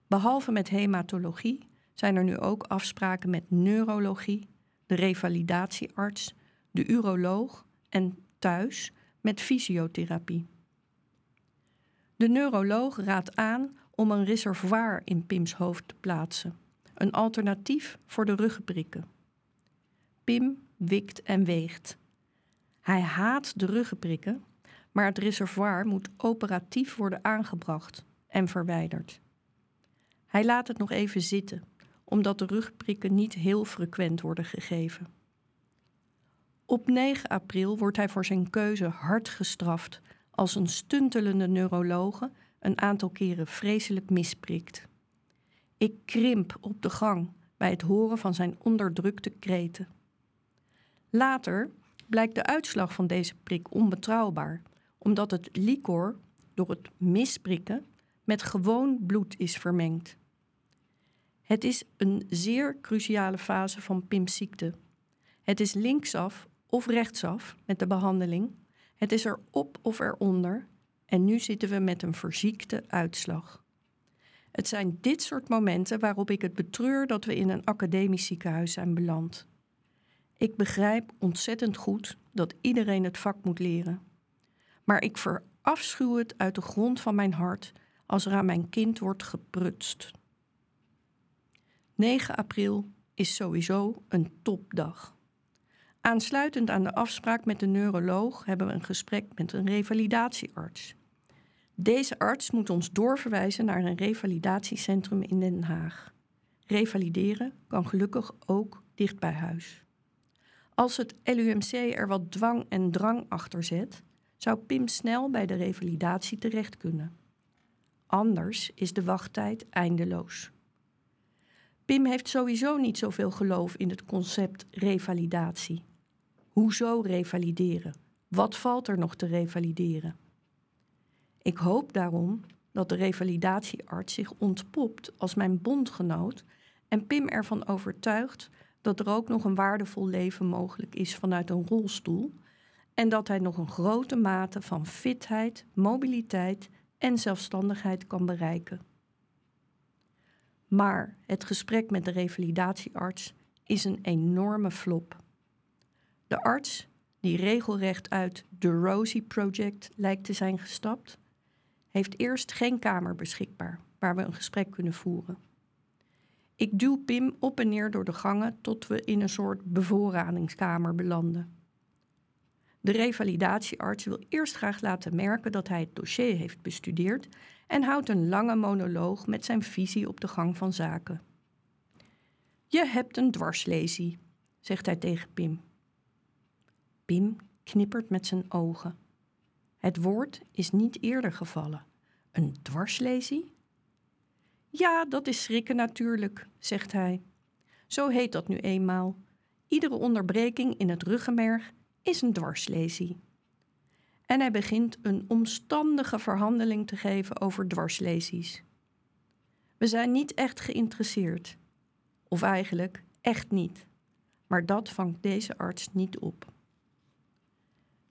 Behalve met hematologie zijn er nu ook afspraken met neurologie, de revalidatiearts, de uroloog en thuis met fysiotherapie. De neuroloog raadt aan om een reservoir in Pims hoofd te plaatsen, een alternatief voor de ruggenprikken. Pim wikt en weegt. Hij haat de ruggenprikken, maar het reservoir moet operatief worden aangebracht en verwijderd. Hij laat het nog even zitten, omdat de rugprikken niet heel frequent worden gegeven. Op 9 april wordt hij voor zijn keuze hard gestraft als een stuntelende neurologe een aantal keren vreselijk misprikt. Ik krimp op de gang bij het horen van zijn onderdrukte kreten. Later blijkt de uitslag van deze prik onbetrouwbaar, omdat het licor door het misprikken met gewoon bloed is vermengd. Het is een zeer cruciale fase van Pim's ziekte. Het is linksaf of rechtsaf met de behandeling. Het is er op of eronder. En nu zitten we met een verziekte uitslag. Het zijn dit soort momenten waarop ik het betreur dat we in een academisch ziekenhuis zijn beland. Ik begrijp ontzettend goed dat iedereen het vak moet leren. Maar ik verafschuw het uit de grond van mijn hart als er aan mijn kind wordt geprutst. 9 april is sowieso een topdag. Aansluitend aan de afspraak met de neuroloog hebben we een gesprek met een revalidatiearts. Deze arts moet ons doorverwijzen naar een revalidatiecentrum in Den Haag. Revalideren kan gelukkig ook dicht bij huis. Als het LUMC er wat dwang en drang achter zet, zou Pim snel bij de revalidatie terecht kunnen. Anders is de wachttijd eindeloos. Pim heeft sowieso niet zoveel geloof in het concept revalidatie. Hoezo revalideren? Wat valt er nog te revalideren? Ik hoop daarom dat de revalidatiearts zich ontpopt als mijn bondgenoot en Pim ervan overtuigt dat er ook nog een waardevol leven mogelijk is vanuit een rolstoel en dat hij nog een grote mate van fitheid, mobiliteit en zelfstandigheid kan bereiken. Maar het gesprek met de revalidatiearts is een enorme flop. De arts, die regelrecht uit de Rosie Project lijkt te zijn gestapt, heeft eerst geen kamer beschikbaar waar we een gesprek kunnen voeren. Ik duw Pim op en neer door de gangen tot we in een soort bevoorradingskamer belanden. De revalidatiearts wil eerst graag laten merken dat hij het dossier heeft bestudeerd en houdt een lange monoloog met zijn visie op de gang van zaken. Je hebt een dwarslesie, zegt hij tegen Pim. Pim knippert met zijn ogen. Het woord is niet eerder gevallen. Een dwarslesie? Ja, dat is schrikken natuurlijk, zegt hij. Zo heet dat nu eenmaal. Iedere onderbreking in het ruggenmerg is een dwarslesie. En hij begint een omstandige verhandeling te geven over dwarslesies. We zijn niet echt geïnteresseerd. Of eigenlijk echt niet. Maar dat vangt deze arts niet op.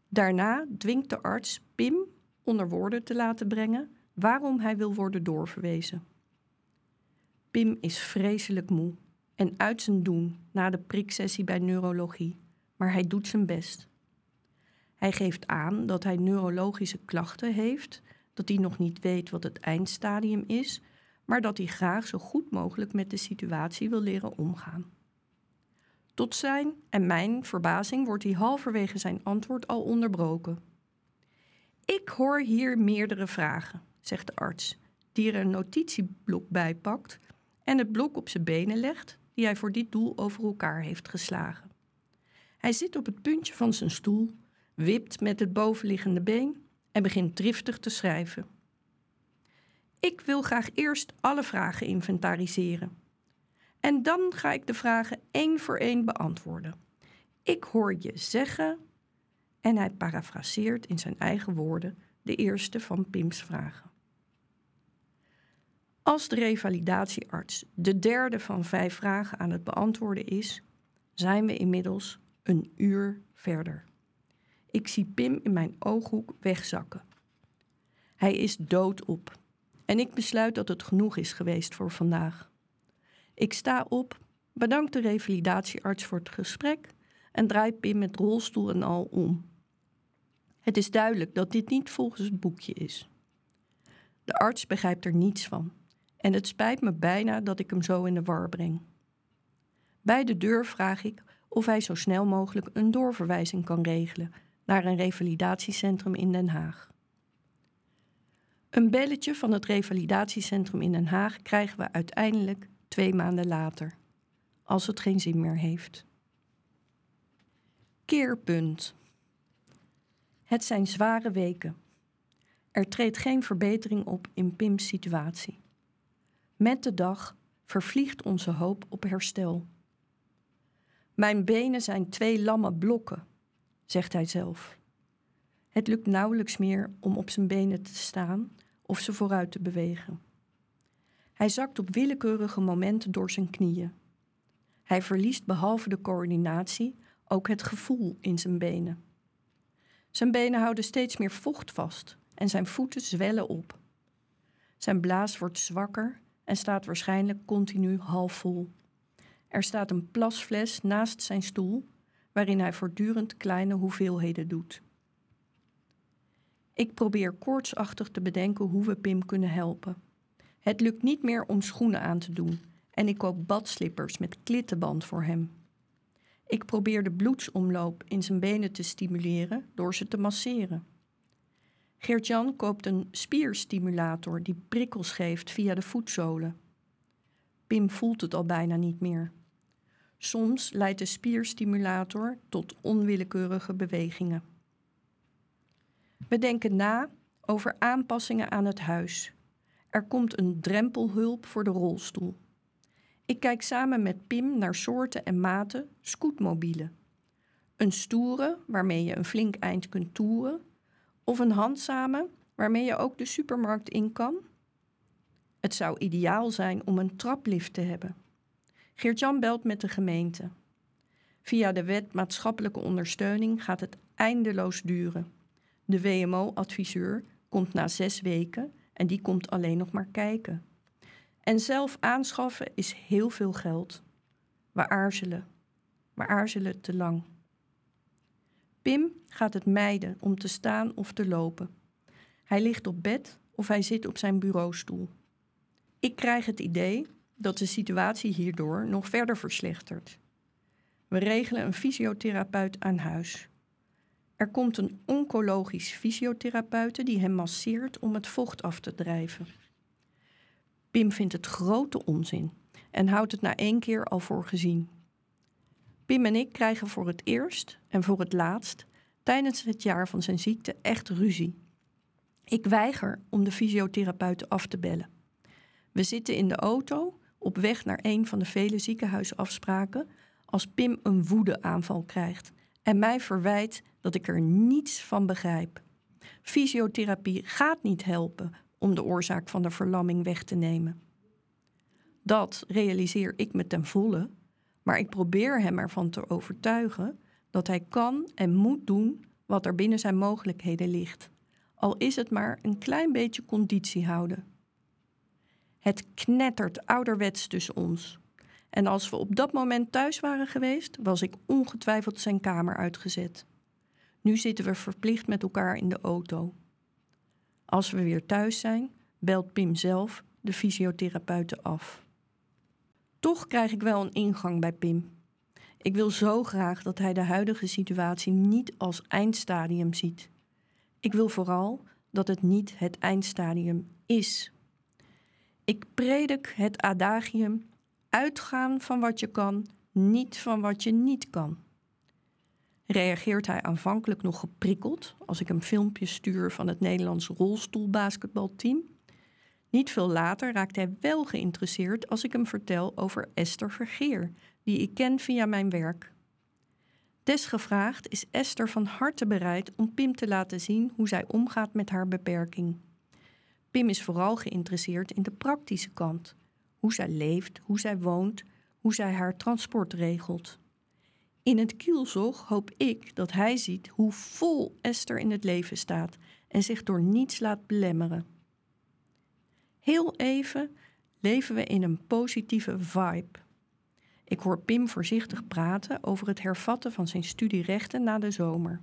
Daarna dwingt de arts Pim onder woorden te laten brengen waarom hij wil worden doorverwezen. Pim is vreselijk moe en uit zijn doen na de priksessie bij neurologie, maar hij doet zijn best. Hij geeft aan dat hij neurologische klachten heeft, dat hij nog niet weet wat het eindstadium is, maar dat hij graag zo goed mogelijk met de situatie wil leren omgaan. Tot zijn en mijn verbazing wordt hij halverwege zijn antwoord al onderbroken. Ik hoor hier meerdere vragen, zegt de arts, die er een notitieblok bij pakt en het blok op zijn benen legt, die hij voor dit doel over elkaar heeft geslagen. Hij zit op het puntje van zijn stoel, wipt met het bovenliggende been en begint driftig te schrijven. Ik wil graag eerst alle vragen inventariseren. En dan ga ik de vragen één voor één beantwoorden. Ik hoor je zeggen. En hij parafraseert in zijn eigen woorden de eerste van Pim's vragen. Als de revalidatiearts de derde van vijf vragen aan het beantwoorden is, zijn we inmiddels een uur verder. Ik zie Pim in mijn ooghoek wegzakken. Hij is doodop en ik besluit dat het genoeg is geweest voor vandaag. Ik sta op, bedank de revalidatiearts voor het gesprek en draai Pim met rolstoel en al om. Het is duidelijk dat dit niet volgens het boekje is. De arts begrijpt er niets van en het spijt me bijna dat ik hem zo in de war breng. Bij de deur vraag ik of hij zo snel mogelijk een doorverwijzing kan regelen naar een revalidatiecentrum in Den Haag. Een belletje van het revalidatiecentrum in Den Haag krijgen we uiteindelijk twee maanden later, als het geen zin meer heeft. Keerpunt. Het zijn zware weken. Er treedt geen verbetering op in Pim's situatie. Met de dag vervliegt onze hoop op herstel. Mijn benen zijn twee lamme blokken, zegt hij zelf. Het lukt nauwelijks meer om op zijn benen te staan of ze vooruit te bewegen. Hij zakt op willekeurige momenten door zijn knieën. Hij verliest behalve de coördinatie ook het gevoel in zijn benen. Zijn benen houden steeds meer vocht vast en zijn voeten zwellen op. Zijn blaas wordt zwakker en staat waarschijnlijk continu half vol. Er staat een plasfles naast zijn stoel, waarin hij voortdurend kleine hoeveelheden doet. Ik probeer koortsachtig te bedenken hoe we Pim kunnen helpen. Het lukt niet meer om schoenen aan te doen en ik koop badslippers met klittenband voor hem. Ik probeer de bloedsomloop in zijn benen te stimuleren door ze te masseren. Geert-Jan koopt een spierstimulator die prikkels geeft via de voetzolen. Pim voelt het al bijna niet meer. Soms leidt de spierstimulator tot onwillekeurige bewegingen. We denken na over aanpassingen aan het huis. Er komt een drempelhulp voor de rolstoel. Ik kijk samen met Pim naar soorten en maten scootmobielen. Een stoere, waarmee je een flink eind kunt toeren, of een handzame, waarmee je ook de supermarkt in kan. Het zou ideaal zijn om een traplift te hebben. Geert-Jan belt met de gemeente. Via de wet maatschappelijke ondersteuning gaat het eindeloos duren. De WMO-adviseur komt na zes weken en die komt alleen nog maar kijken. En zelf aanschaffen is heel veel geld. We aarzelen. We aarzelen te lang. Pim gaat het mijden om te staan of te lopen. Hij ligt op bed of hij zit op zijn bureaustoel. Ik krijg het idee dat de situatie hierdoor nog verder verslechtert. We regelen een fysiotherapeut aan huis. Er komt een oncologisch fysiotherapeute die hem masseert om het vocht af te drijven. Pim vindt het grote onzin en houdt het na één keer al voor gezien. Pim en ik krijgen voor het eerst en voor het laatst tijdens het jaar van zijn ziekte echt ruzie. Ik weiger om de fysiotherapeut af te bellen. We zitten in de auto op weg naar een van de vele ziekenhuisafspraken als Pim een woedeaanval krijgt en mij verwijt dat ik er niets van begrijp. Fysiotherapie gaat niet helpen om de oorzaak van de verlamming weg te nemen. Dat realiseer ik me ten volle, maar ik probeer hem ervan te overtuigen dat hij kan en moet doen wat er binnen zijn mogelijkheden ligt, al is het maar een klein beetje conditie houden. Het knettert ouderwets tussen ons. En als we op dat moment thuis waren geweest, was ik ongetwijfeld zijn kamer uitgezet. Nu zitten we verplicht met elkaar in de auto. Als we weer thuis zijn, belt Pim zelf de fysiotherapeuten af. Toch krijg ik wel een ingang bij Pim. Ik wil zo graag dat hij de huidige situatie niet als eindstadium ziet. Ik wil vooral dat het niet het eindstadium is. Ik predik het adagium: uitgaan van wat je kan, niet van wat je niet kan. Reageert hij aanvankelijk nog geprikkeld als ik hem filmpjes stuur van het Nederlands rolstoelbasketbalteam? Niet veel later raakt hij wel geïnteresseerd als ik hem vertel over Esther Vergeer, die ik ken via mijn werk. Desgevraagd is Esther van harte bereid om Pim te laten zien hoe zij omgaat met haar beperking. Pim is vooral geïnteresseerd in de praktische kant. Hoe zij leeft, hoe zij woont, hoe zij haar transport regelt. In het kielzog hoop ik dat hij ziet hoe vol Esther in het leven staat en zich door niets laat belemmeren. Heel even leven we in een positieve vibe. Ik hoor Pim voorzichtig praten over het hervatten van zijn studierechten na de zomer.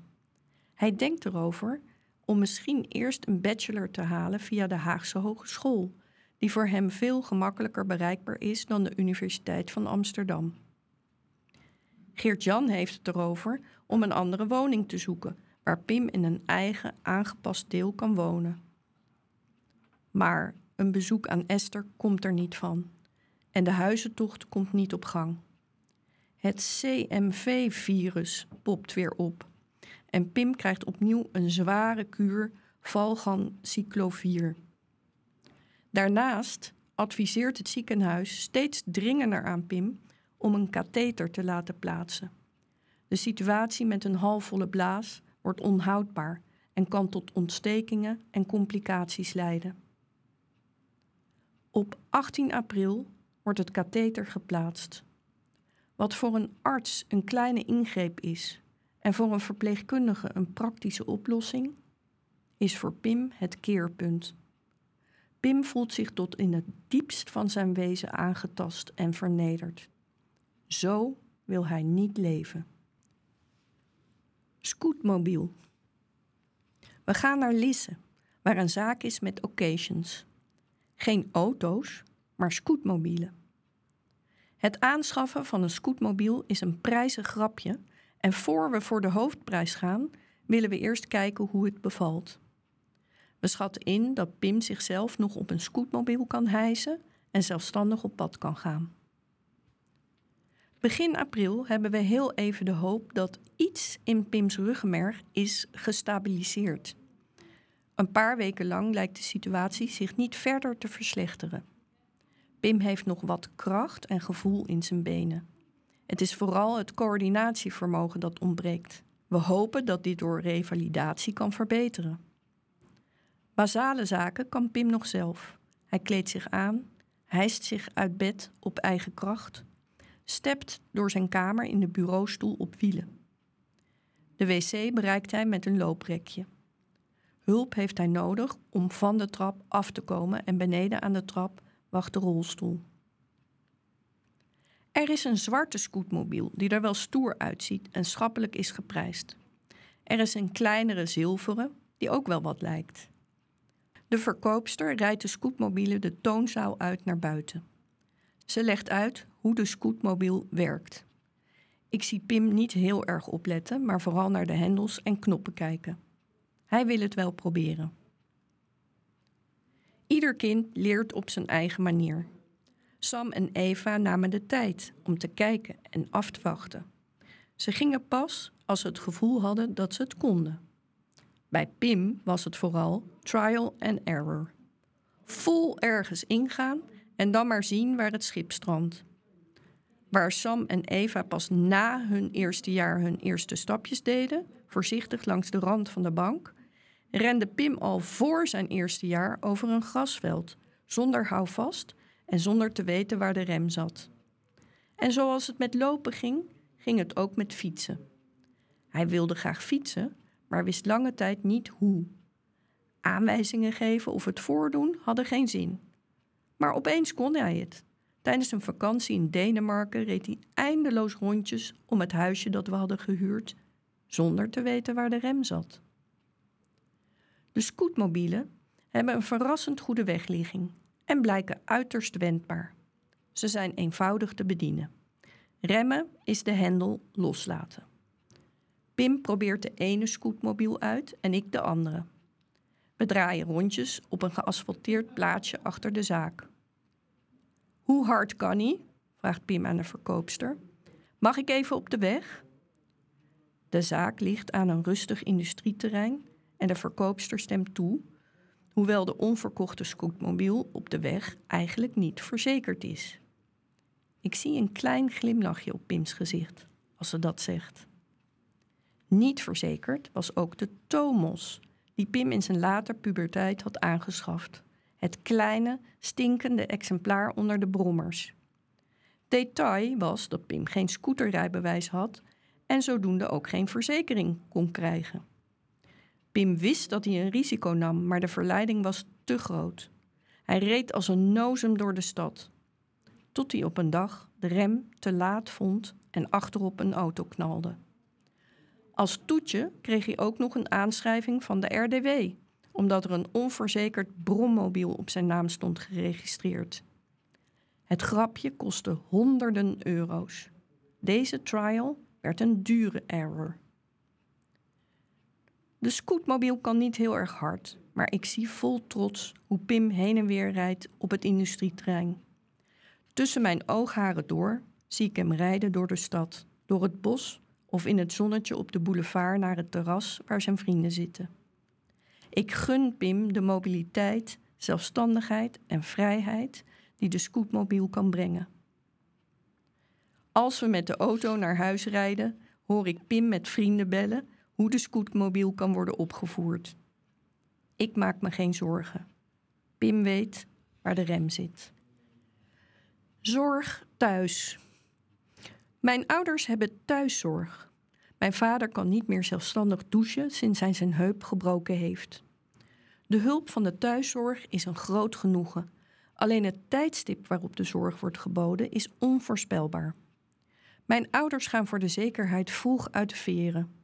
Hij denkt erover om misschien eerst een bachelor te halen via de Haagse Hogeschool, die voor hem veel gemakkelijker bereikbaar is dan de Universiteit van Amsterdam. Geert-Jan heeft het erover om een andere woning te zoeken, waar Pim in een eigen aangepast deel kan wonen. Maar een bezoek aan Esther komt er niet van. En de huizentocht komt niet op gang. Het CMV-virus popt weer op. En Pim krijgt opnieuw een zware kuur valganciclovir. Daarnaast adviseert het ziekenhuis steeds dringender aan Pim om een katheter te laten plaatsen. De situatie met een halfvolle blaas wordt onhoudbaar en kan tot ontstekingen en complicaties leiden. Op 18 april wordt het katheter geplaatst. Wat voor een arts een kleine ingreep is en voor een verpleegkundige een praktische oplossing, is voor Pim het keerpunt. Pim voelt zich tot in het diepst van zijn wezen aangetast en vernederd. Zo wil hij niet leven. Scootmobiel. We gaan naar Lisse, waar een zaak is met occasions. Geen auto's, maar scootmobielen. Het aanschaffen van een scootmobiel is een prijzig grapje en voor we voor de hoofdprijs gaan, willen we eerst kijken hoe het bevalt. We schatten in dat Pim zichzelf nog op een scootmobiel kan hijsen en zelfstandig op pad kan gaan. Begin april hebben we heel even de hoop dat iets in Pims ruggenmerg is gestabiliseerd. Een paar weken lang lijkt de situatie zich niet verder te verslechteren. Pim heeft nog wat kracht en gevoel in zijn benen. Het is vooral het coördinatievermogen dat ontbreekt. We hopen dat dit door revalidatie kan verbeteren. Basale zaken kan Pim nog zelf. Hij kleedt zich aan, hijst zich uit bed op eigen kracht, stept door zijn kamer in de bureaustoel op wielen. De wc bereikt hij met een looprekje. Hulp heeft hij nodig om van de trap af te komen en beneden aan de trap wacht de rolstoel. Er is een zwarte scootmobiel die er wel stoer uitziet en schappelijk is geprijsd. Er is een kleinere zilveren die ook wel wat lijkt. De verkoopster rijdt de scootmobielen de toonzaal uit naar buiten. Ze legt uit hoe de scootmobiel werkt. Ik zie Pim niet heel erg opletten, maar vooral naar de hendels en knoppen kijken. Hij wil het wel proberen. Ieder kind leert op zijn eigen manier. Sam en Eva namen de tijd om te kijken en af te wachten. Ze gingen pas als ze het gevoel hadden dat ze het konden. Bij Pim was het vooral trial and error. Vol ergens ingaan en dan maar zien waar het schip strandt. Waar Sam en Eva pas na hun eerste jaar hun eerste stapjes deden, voorzichtig langs de rand van de bank, rende Pim al voor zijn eerste jaar over een grasveld, zonder houvast en zonder te weten waar de rem zat. En zoals het met lopen ging, ging het ook met fietsen. Hij wilde graag fietsen, maar wist lange tijd niet hoe. Aanwijzingen geven of het voordoen hadden geen zin. Maar opeens kon hij het. Tijdens een vakantie in Denemarken reed hij eindeloos rondjes om het huisje dat we hadden gehuurd, zonder te weten waar de rem zat. De scootmobielen hebben een verrassend goede wegligging en blijken uiterst wendbaar. Ze zijn eenvoudig te bedienen. Remmen is de hendel loslaten. Pim probeert de ene scootmobiel uit en ik de andere. We draaien rondjes op een geasfalteerd plaatsje achter de zaak. Hoe hard kan hij? vraagt Pim aan de verkoopster. Mag ik even op de weg? De zaak ligt aan een rustig industrieterrein en de verkoopster stemt toe, hoewel de onverkochte scootmobiel op de weg eigenlijk niet verzekerd is. Ik zie een klein glimlachje op Pims gezicht als ze dat zegt. Niet verzekerd was ook de Tomos, die Pim in zijn later puberteit had aangeschaft. Het kleine, stinkende exemplaar onder de brommers. Detail was dat Pim geen scooterrijbewijs had en zodoende ook geen verzekering kon krijgen. Pim wist dat hij een risico nam, maar de verleiding was te groot. Hij reed als een nozem door de stad. Tot hij op een dag de rem te laat vond en achterop een auto knalde. Als toetje kreeg hij ook nog een aanschrijving van de RDW, omdat er een onverzekerd brommobiel op zijn naam stond geregistreerd. Het grapje kostte honderden euro's. Deze trial werd een dure error. De scootmobiel kan niet heel erg hard, maar ik zie vol trots hoe Pim heen en weer rijdt op het industrieterrein. Tussen mijn oogharen door zie ik hem rijden door de stad, door het bos of in het zonnetje op de boulevard naar het terras waar zijn vrienden zitten. Ik gun Pim de mobiliteit, zelfstandigheid en vrijheid die de scootmobiel kan brengen. Als we met de auto naar huis rijden, hoor ik Pim met vrienden bellen hoe de scootmobiel kan worden opgevoerd. Ik maak me geen zorgen. Pim weet waar de rem zit. Zorg thuis. Mijn ouders hebben thuiszorg. Mijn vader kan niet meer zelfstandig douchen sinds hij zijn heup gebroken heeft. De hulp van de thuiszorg is een groot genoegen. Alleen het tijdstip waarop de zorg wordt geboden is onvoorspelbaar. Mijn ouders gaan voor de zekerheid vroeg uit de veren.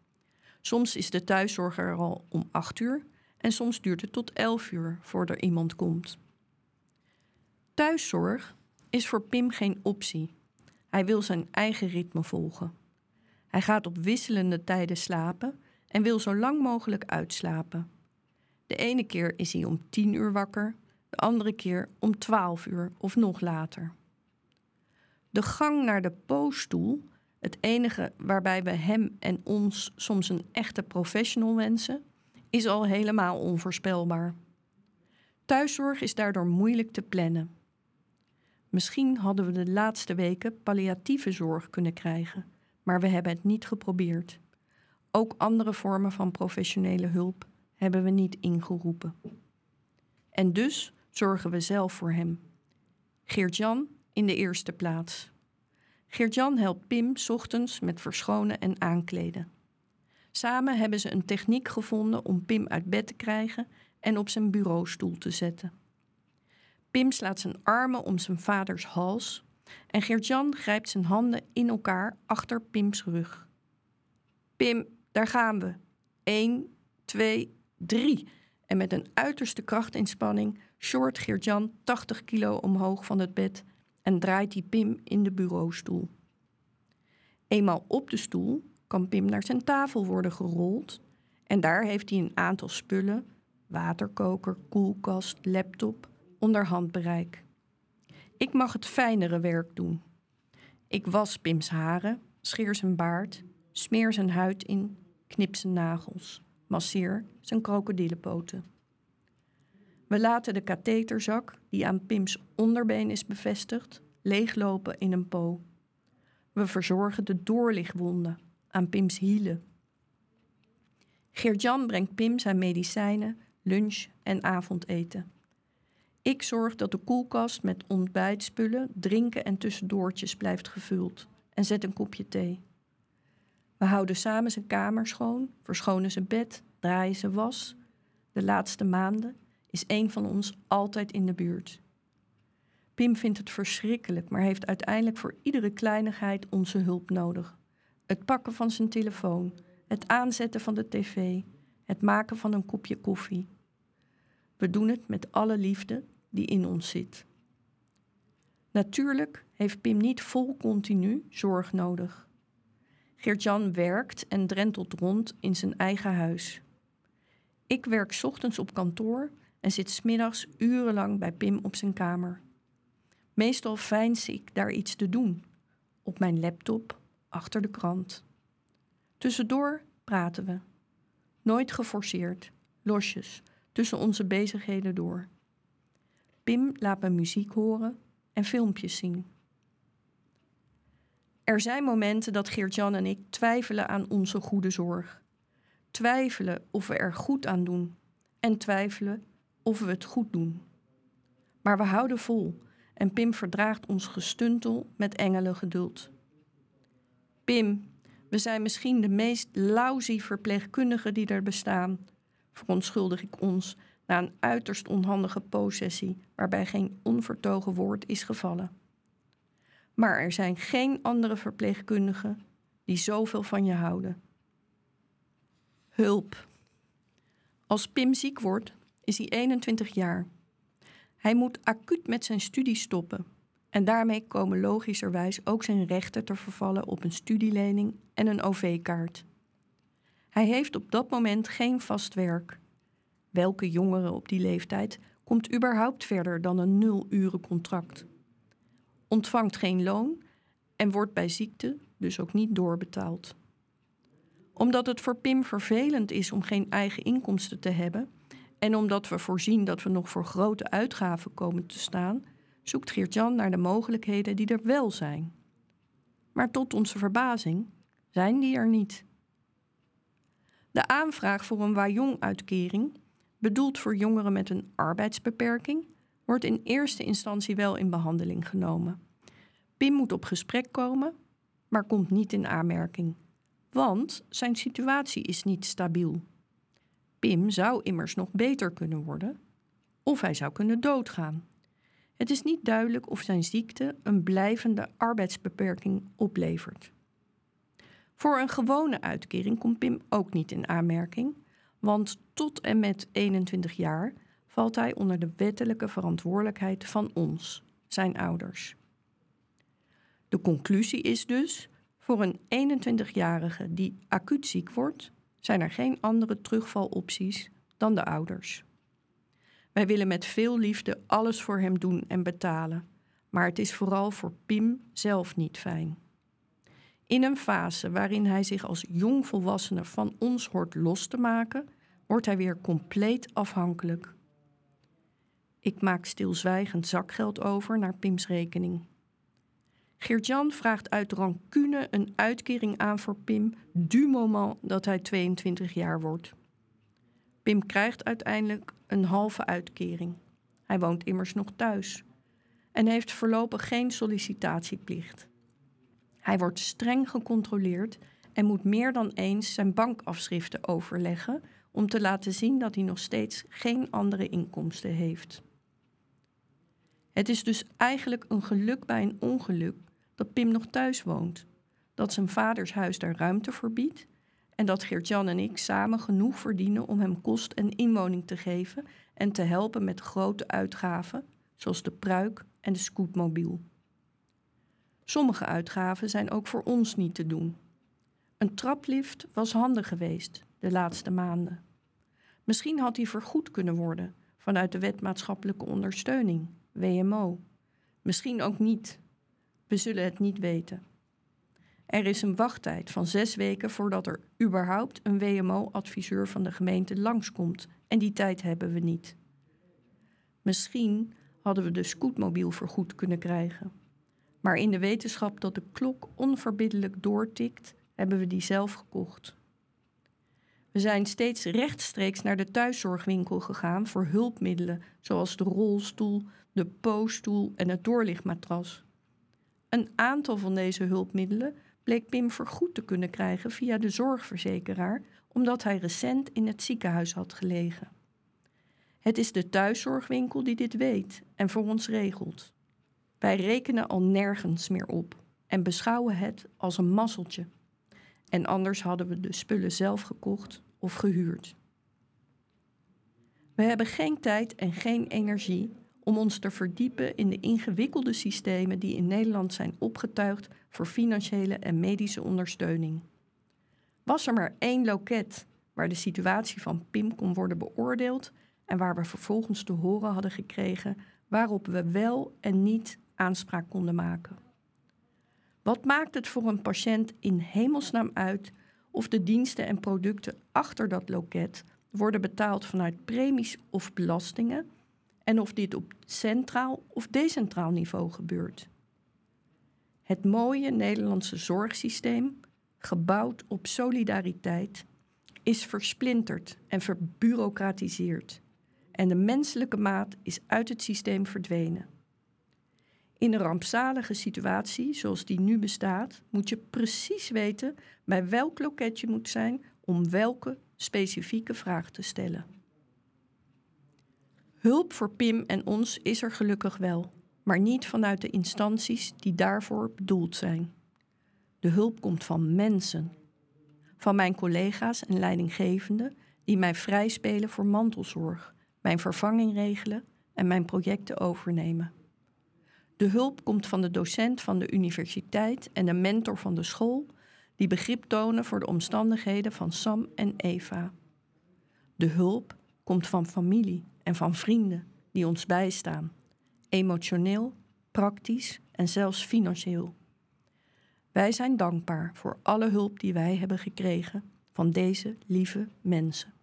Soms is de thuiszorg er al om acht uur en soms duurt het tot elf uur voordat er iemand komt. Thuiszorg is voor Pim geen optie. Hij wil zijn eigen ritme volgen. Hij gaat op wisselende tijden slapen en wil zo lang mogelijk uitslapen. De ene keer is hij om tien uur wakker, de andere keer om twaalf uur of nog later. De gang naar de poosstoel, het enige waarbij we hem en ons soms een echte professional wensen, is al helemaal onvoorspelbaar. Thuiszorg is daardoor moeilijk te plannen. Misschien hadden we de laatste weken palliatieve zorg kunnen krijgen, maar we hebben het niet geprobeerd. Ook andere vormen van professionele hulp hebben we niet ingeroepen. En dus zorgen we zelf voor hem. Geert-Jan in de eerste plaats. Geert-Jan helpt Pim ochtends met verschonen en aankleden. Samen hebben ze een techniek gevonden om Pim uit bed te krijgen en op zijn bureaustoel te zetten. Pim slaat zijn armen om zijn vaders hals en Geert-Jan grijpt zijn handen in elkaar achter Pims rug. Pim, daar gaan we. Eén, twee, drie. En met een uiterste krachtinspanning short Geert-Jan 80 kilo omhoog van het bed en draait hij Pim in de bureaustoel. Eenmaal op de stoel kan Pim naar zijn tafel worden gerold en daar heeft hij een aantal spullen, waterkoker, koelkast, laptop, onder handbereik. Ik mag het fijnere werk doen. Ik was Pims haren, scheer zijn baard, smeer zijn huid in, knip zijn nagels, masseer zijn krokodillenpoten. We laten de katheterzak, die aan Pims onderbeen is bevestigd, leeglopen in een po. We verzorgen de doorlichtwonden aan Pims hielen. Geert-Jan brengt Pim zijn medicijnen, lunch en avondeten. Ik zorg dat de koelkast met ontbijtspullen, drinken en tussendoortjes blijft gevuld en zet een kopje thee. We houden samen zijn kamer schoon, verschonen zijn bed, draaien zijn was. De laatste maanden is een van ons altijd in de buurt. Pim vindt het verschrikkelijk, maar heeft uiteindelijk voor iedere kleinigheid onze hulp nodig. Het pakken van zijn telefoon, het aanzetten van de tv, het maken van een kopje koffie. We doen het met alle liefde die in ons zit. Natuurlijk heeft Pim niet vol continu zorg nodig. Geert-Jan werkt en drentelt rond in zijn eigen huis. Ik werk ochtends op kantoor en zit smiddags urenlang bij Pim op zijn kamer. Meestal veins ik daar iets te doen, op mijn laptop, achter de krant. Tussendoor praten we. Nooit geforceerd, losjes, tussen onze bezigheden door. Pim laat me muziek horen en filmpjes zien. Er zijn momenten dat Geert-Jan en ik twijfelen aan onze goede zorg. Twijfelen of we er goed aan doen en twijfelen of we het goed doen. Maar we houden vol en Pim verdraagt ons gestuntel met engelen geduld. Pim, we zijn misschien de meest lousy verpleegkundigen die er bestaan, verontschuldig ik ons na een uiterst onhandige possessie waarbij geen onvertogen woord is gevallen. Maar er zijn geen andere verpleegkundigen die zoveel van je houden. Hulp. Als Pim ziek wordt, is hij 21 jaar. Hij moet acuut met zijn studie stoppen. En daarmee komen logischerwijs ook zijn rechten te vervallen op een studielening en een OV-kaart. Hij heeft op dat moment geen vast werk. Welke jongere op die leeftijd komt überhaupt verder dan een nul-uren contract? Ontvangt geen loon en wordt bij ziekte dus ook niet doorbetaald. Omdat het voor Pim vervelend is om geen eigen inkomsten te hebben en omdat we voorzien dat we nog voor grote uitgaven komen te staan, zoekt Geert-Jan naar de mogelijkheden die er wel zijn. Maar tot onze verbazing zijn die er niet. De aanvraag voor een Wajong-uitkering bedoeld voor jongeren met een arbeidsbeperking, wordt in eerste instantie wel in behandeling genomen. Pim moet op gesprek komen, maar komt niet in aanmerking, want zijn situatie is niet stabiel. Pim zou immers nog beter kunnen worden, of hij zou kunnen doodgaan. Het is niet duidelijk of zijn ziekte een blijvende arbeidsbeperking oplevert. Voor een gewone uitkering komt Pim ook niet in aanmerking, want tot en met 21 jaar valt hij onder de wettelijke verantwoordelijkheid van ons, zijn ouders. De conclusie is dus: voor een 21-jarige die acuut ziek wordt, zijn er geen andere terugvalopties dan de ouders. Wij willen met veel liefde alles voor hem doen en betalen, maar het is vooral voor Pim zelf niet fijn. In een fase waarin hij zich als jongvolwassene van ons hoort los te maken, wordt hij weer compleet afhankelijk. Ik maak stilzwijgend zakgeld over naar Pims rekening. Geert-Jan vraagt uit rancune een uitkering aan voor Pim du moment dat hij 22 jaar wordt. Pim krijgt uiteindelijk een halve uitkering. Hij woont immers nog thuis en heeft voorlopig geen sollicitatieplicht. Hij wordt streng gecontroleerd en moet meer dan eens zijn bankafschriften overleggen om te laten zien dat hij nog steeds geen andere inkomsten heeft. Het is dus eigenlijk een geluk bij een ongeluk dat Pim nog thuis woont, dat zijn vaders huis daar ruimte voor biedt en dat Geert-Jan en ik samen genoeg verdienen om hem kost en inwoning te geven en te helpen met grote uitgaven, zoals de pruik en de scootmobiel. Sommige uitgaven zijn ook voor ons niet te doen. Een traplift was handig geweest de laatste maanden. Misschien had die vergoed kunnen worden vanuit de wet maatschappelijke ondersteuning, WMO. Misschien ook niet. We zullen het niet weten. Er is een wachttijd van zes weken voordat er überhaupt een WMO-adviseur van de gemeente langskomt en die tijd hebben we niet. Misschien hadden we de scootmobiel vergoed kunnen krijgen. Maar in de wetenschap dat de klok onverbiddelijk doortikt, hebben we die zelf gekocht. We zijn steeds rechtstreeks naar de thuiszorgwinkel gegaan voor hulpmiddelen, zoals de rolstoel, de poosstoel en het doorlichtmatras. Een aantal van deze hulpmiddelen bleek Pim vergoed te kunnen krijgen via de zorgverzekeraar, omdat hij recent in het ziekenhuis had gelegen. Het is de thuiszorgwinkel die dit weet en voor ons regelt. Wij rekenen al nergens meer op en beschouwen het als een mazzeltje. En anders hadden we de spullen zelf gekocht of gehuurd. We hebben geen tijd en geen energie om ons te verdiepen in de ingewikkelde systemen die in Nederland zijn opgetuigd voor financiële en medische ondersteuning. Was er maar één loket waar de situatie van Pim kon worden beoordeeld en waar we vervolgens te horen hadden gekregen waarop we wel en niet aanspraak konden maken. Wat maakt het voor een patiënt in hemelsnaam uit of de diensten en producten achter dat loket worden betaald vanuit premies of belastingen en of dit op centraal of decentraal niveau gebeurt? Het mooie Nederlandse zorgsysteem, gebouwd op solidariteit, is versplinterd en verbureaucratiseerd. En de menselijke maat is uit het systeem verdwenen. In een rampzalige situatie zoals die nu bestaat, moet je precies weten bij welk loket je moet zijn om welke specifieke vraag te stellen. Hulp voor Pim en ons is er gelukkig wel, maar niet vanuit de instanties die daarvoor bedoeld zijn. De hulp komt van mensen, van mijn collega's en leidinggevenden die mij vrijspelen voor mantelzorg, mijn vervanging regelen en mijn projecten overnemen. De hulp komt van de docent van de universiteit en de mentor van de school, die begrip tonen voor de omstandigheden van Sam en Eva. De hulp komt van familie en van vrienden die ons bijstaan, emotioneel, praktisch en zelfs financieel. Wij zijn dankbaar voor alle hulp die wij hebben gekregen van deze lieve mensen.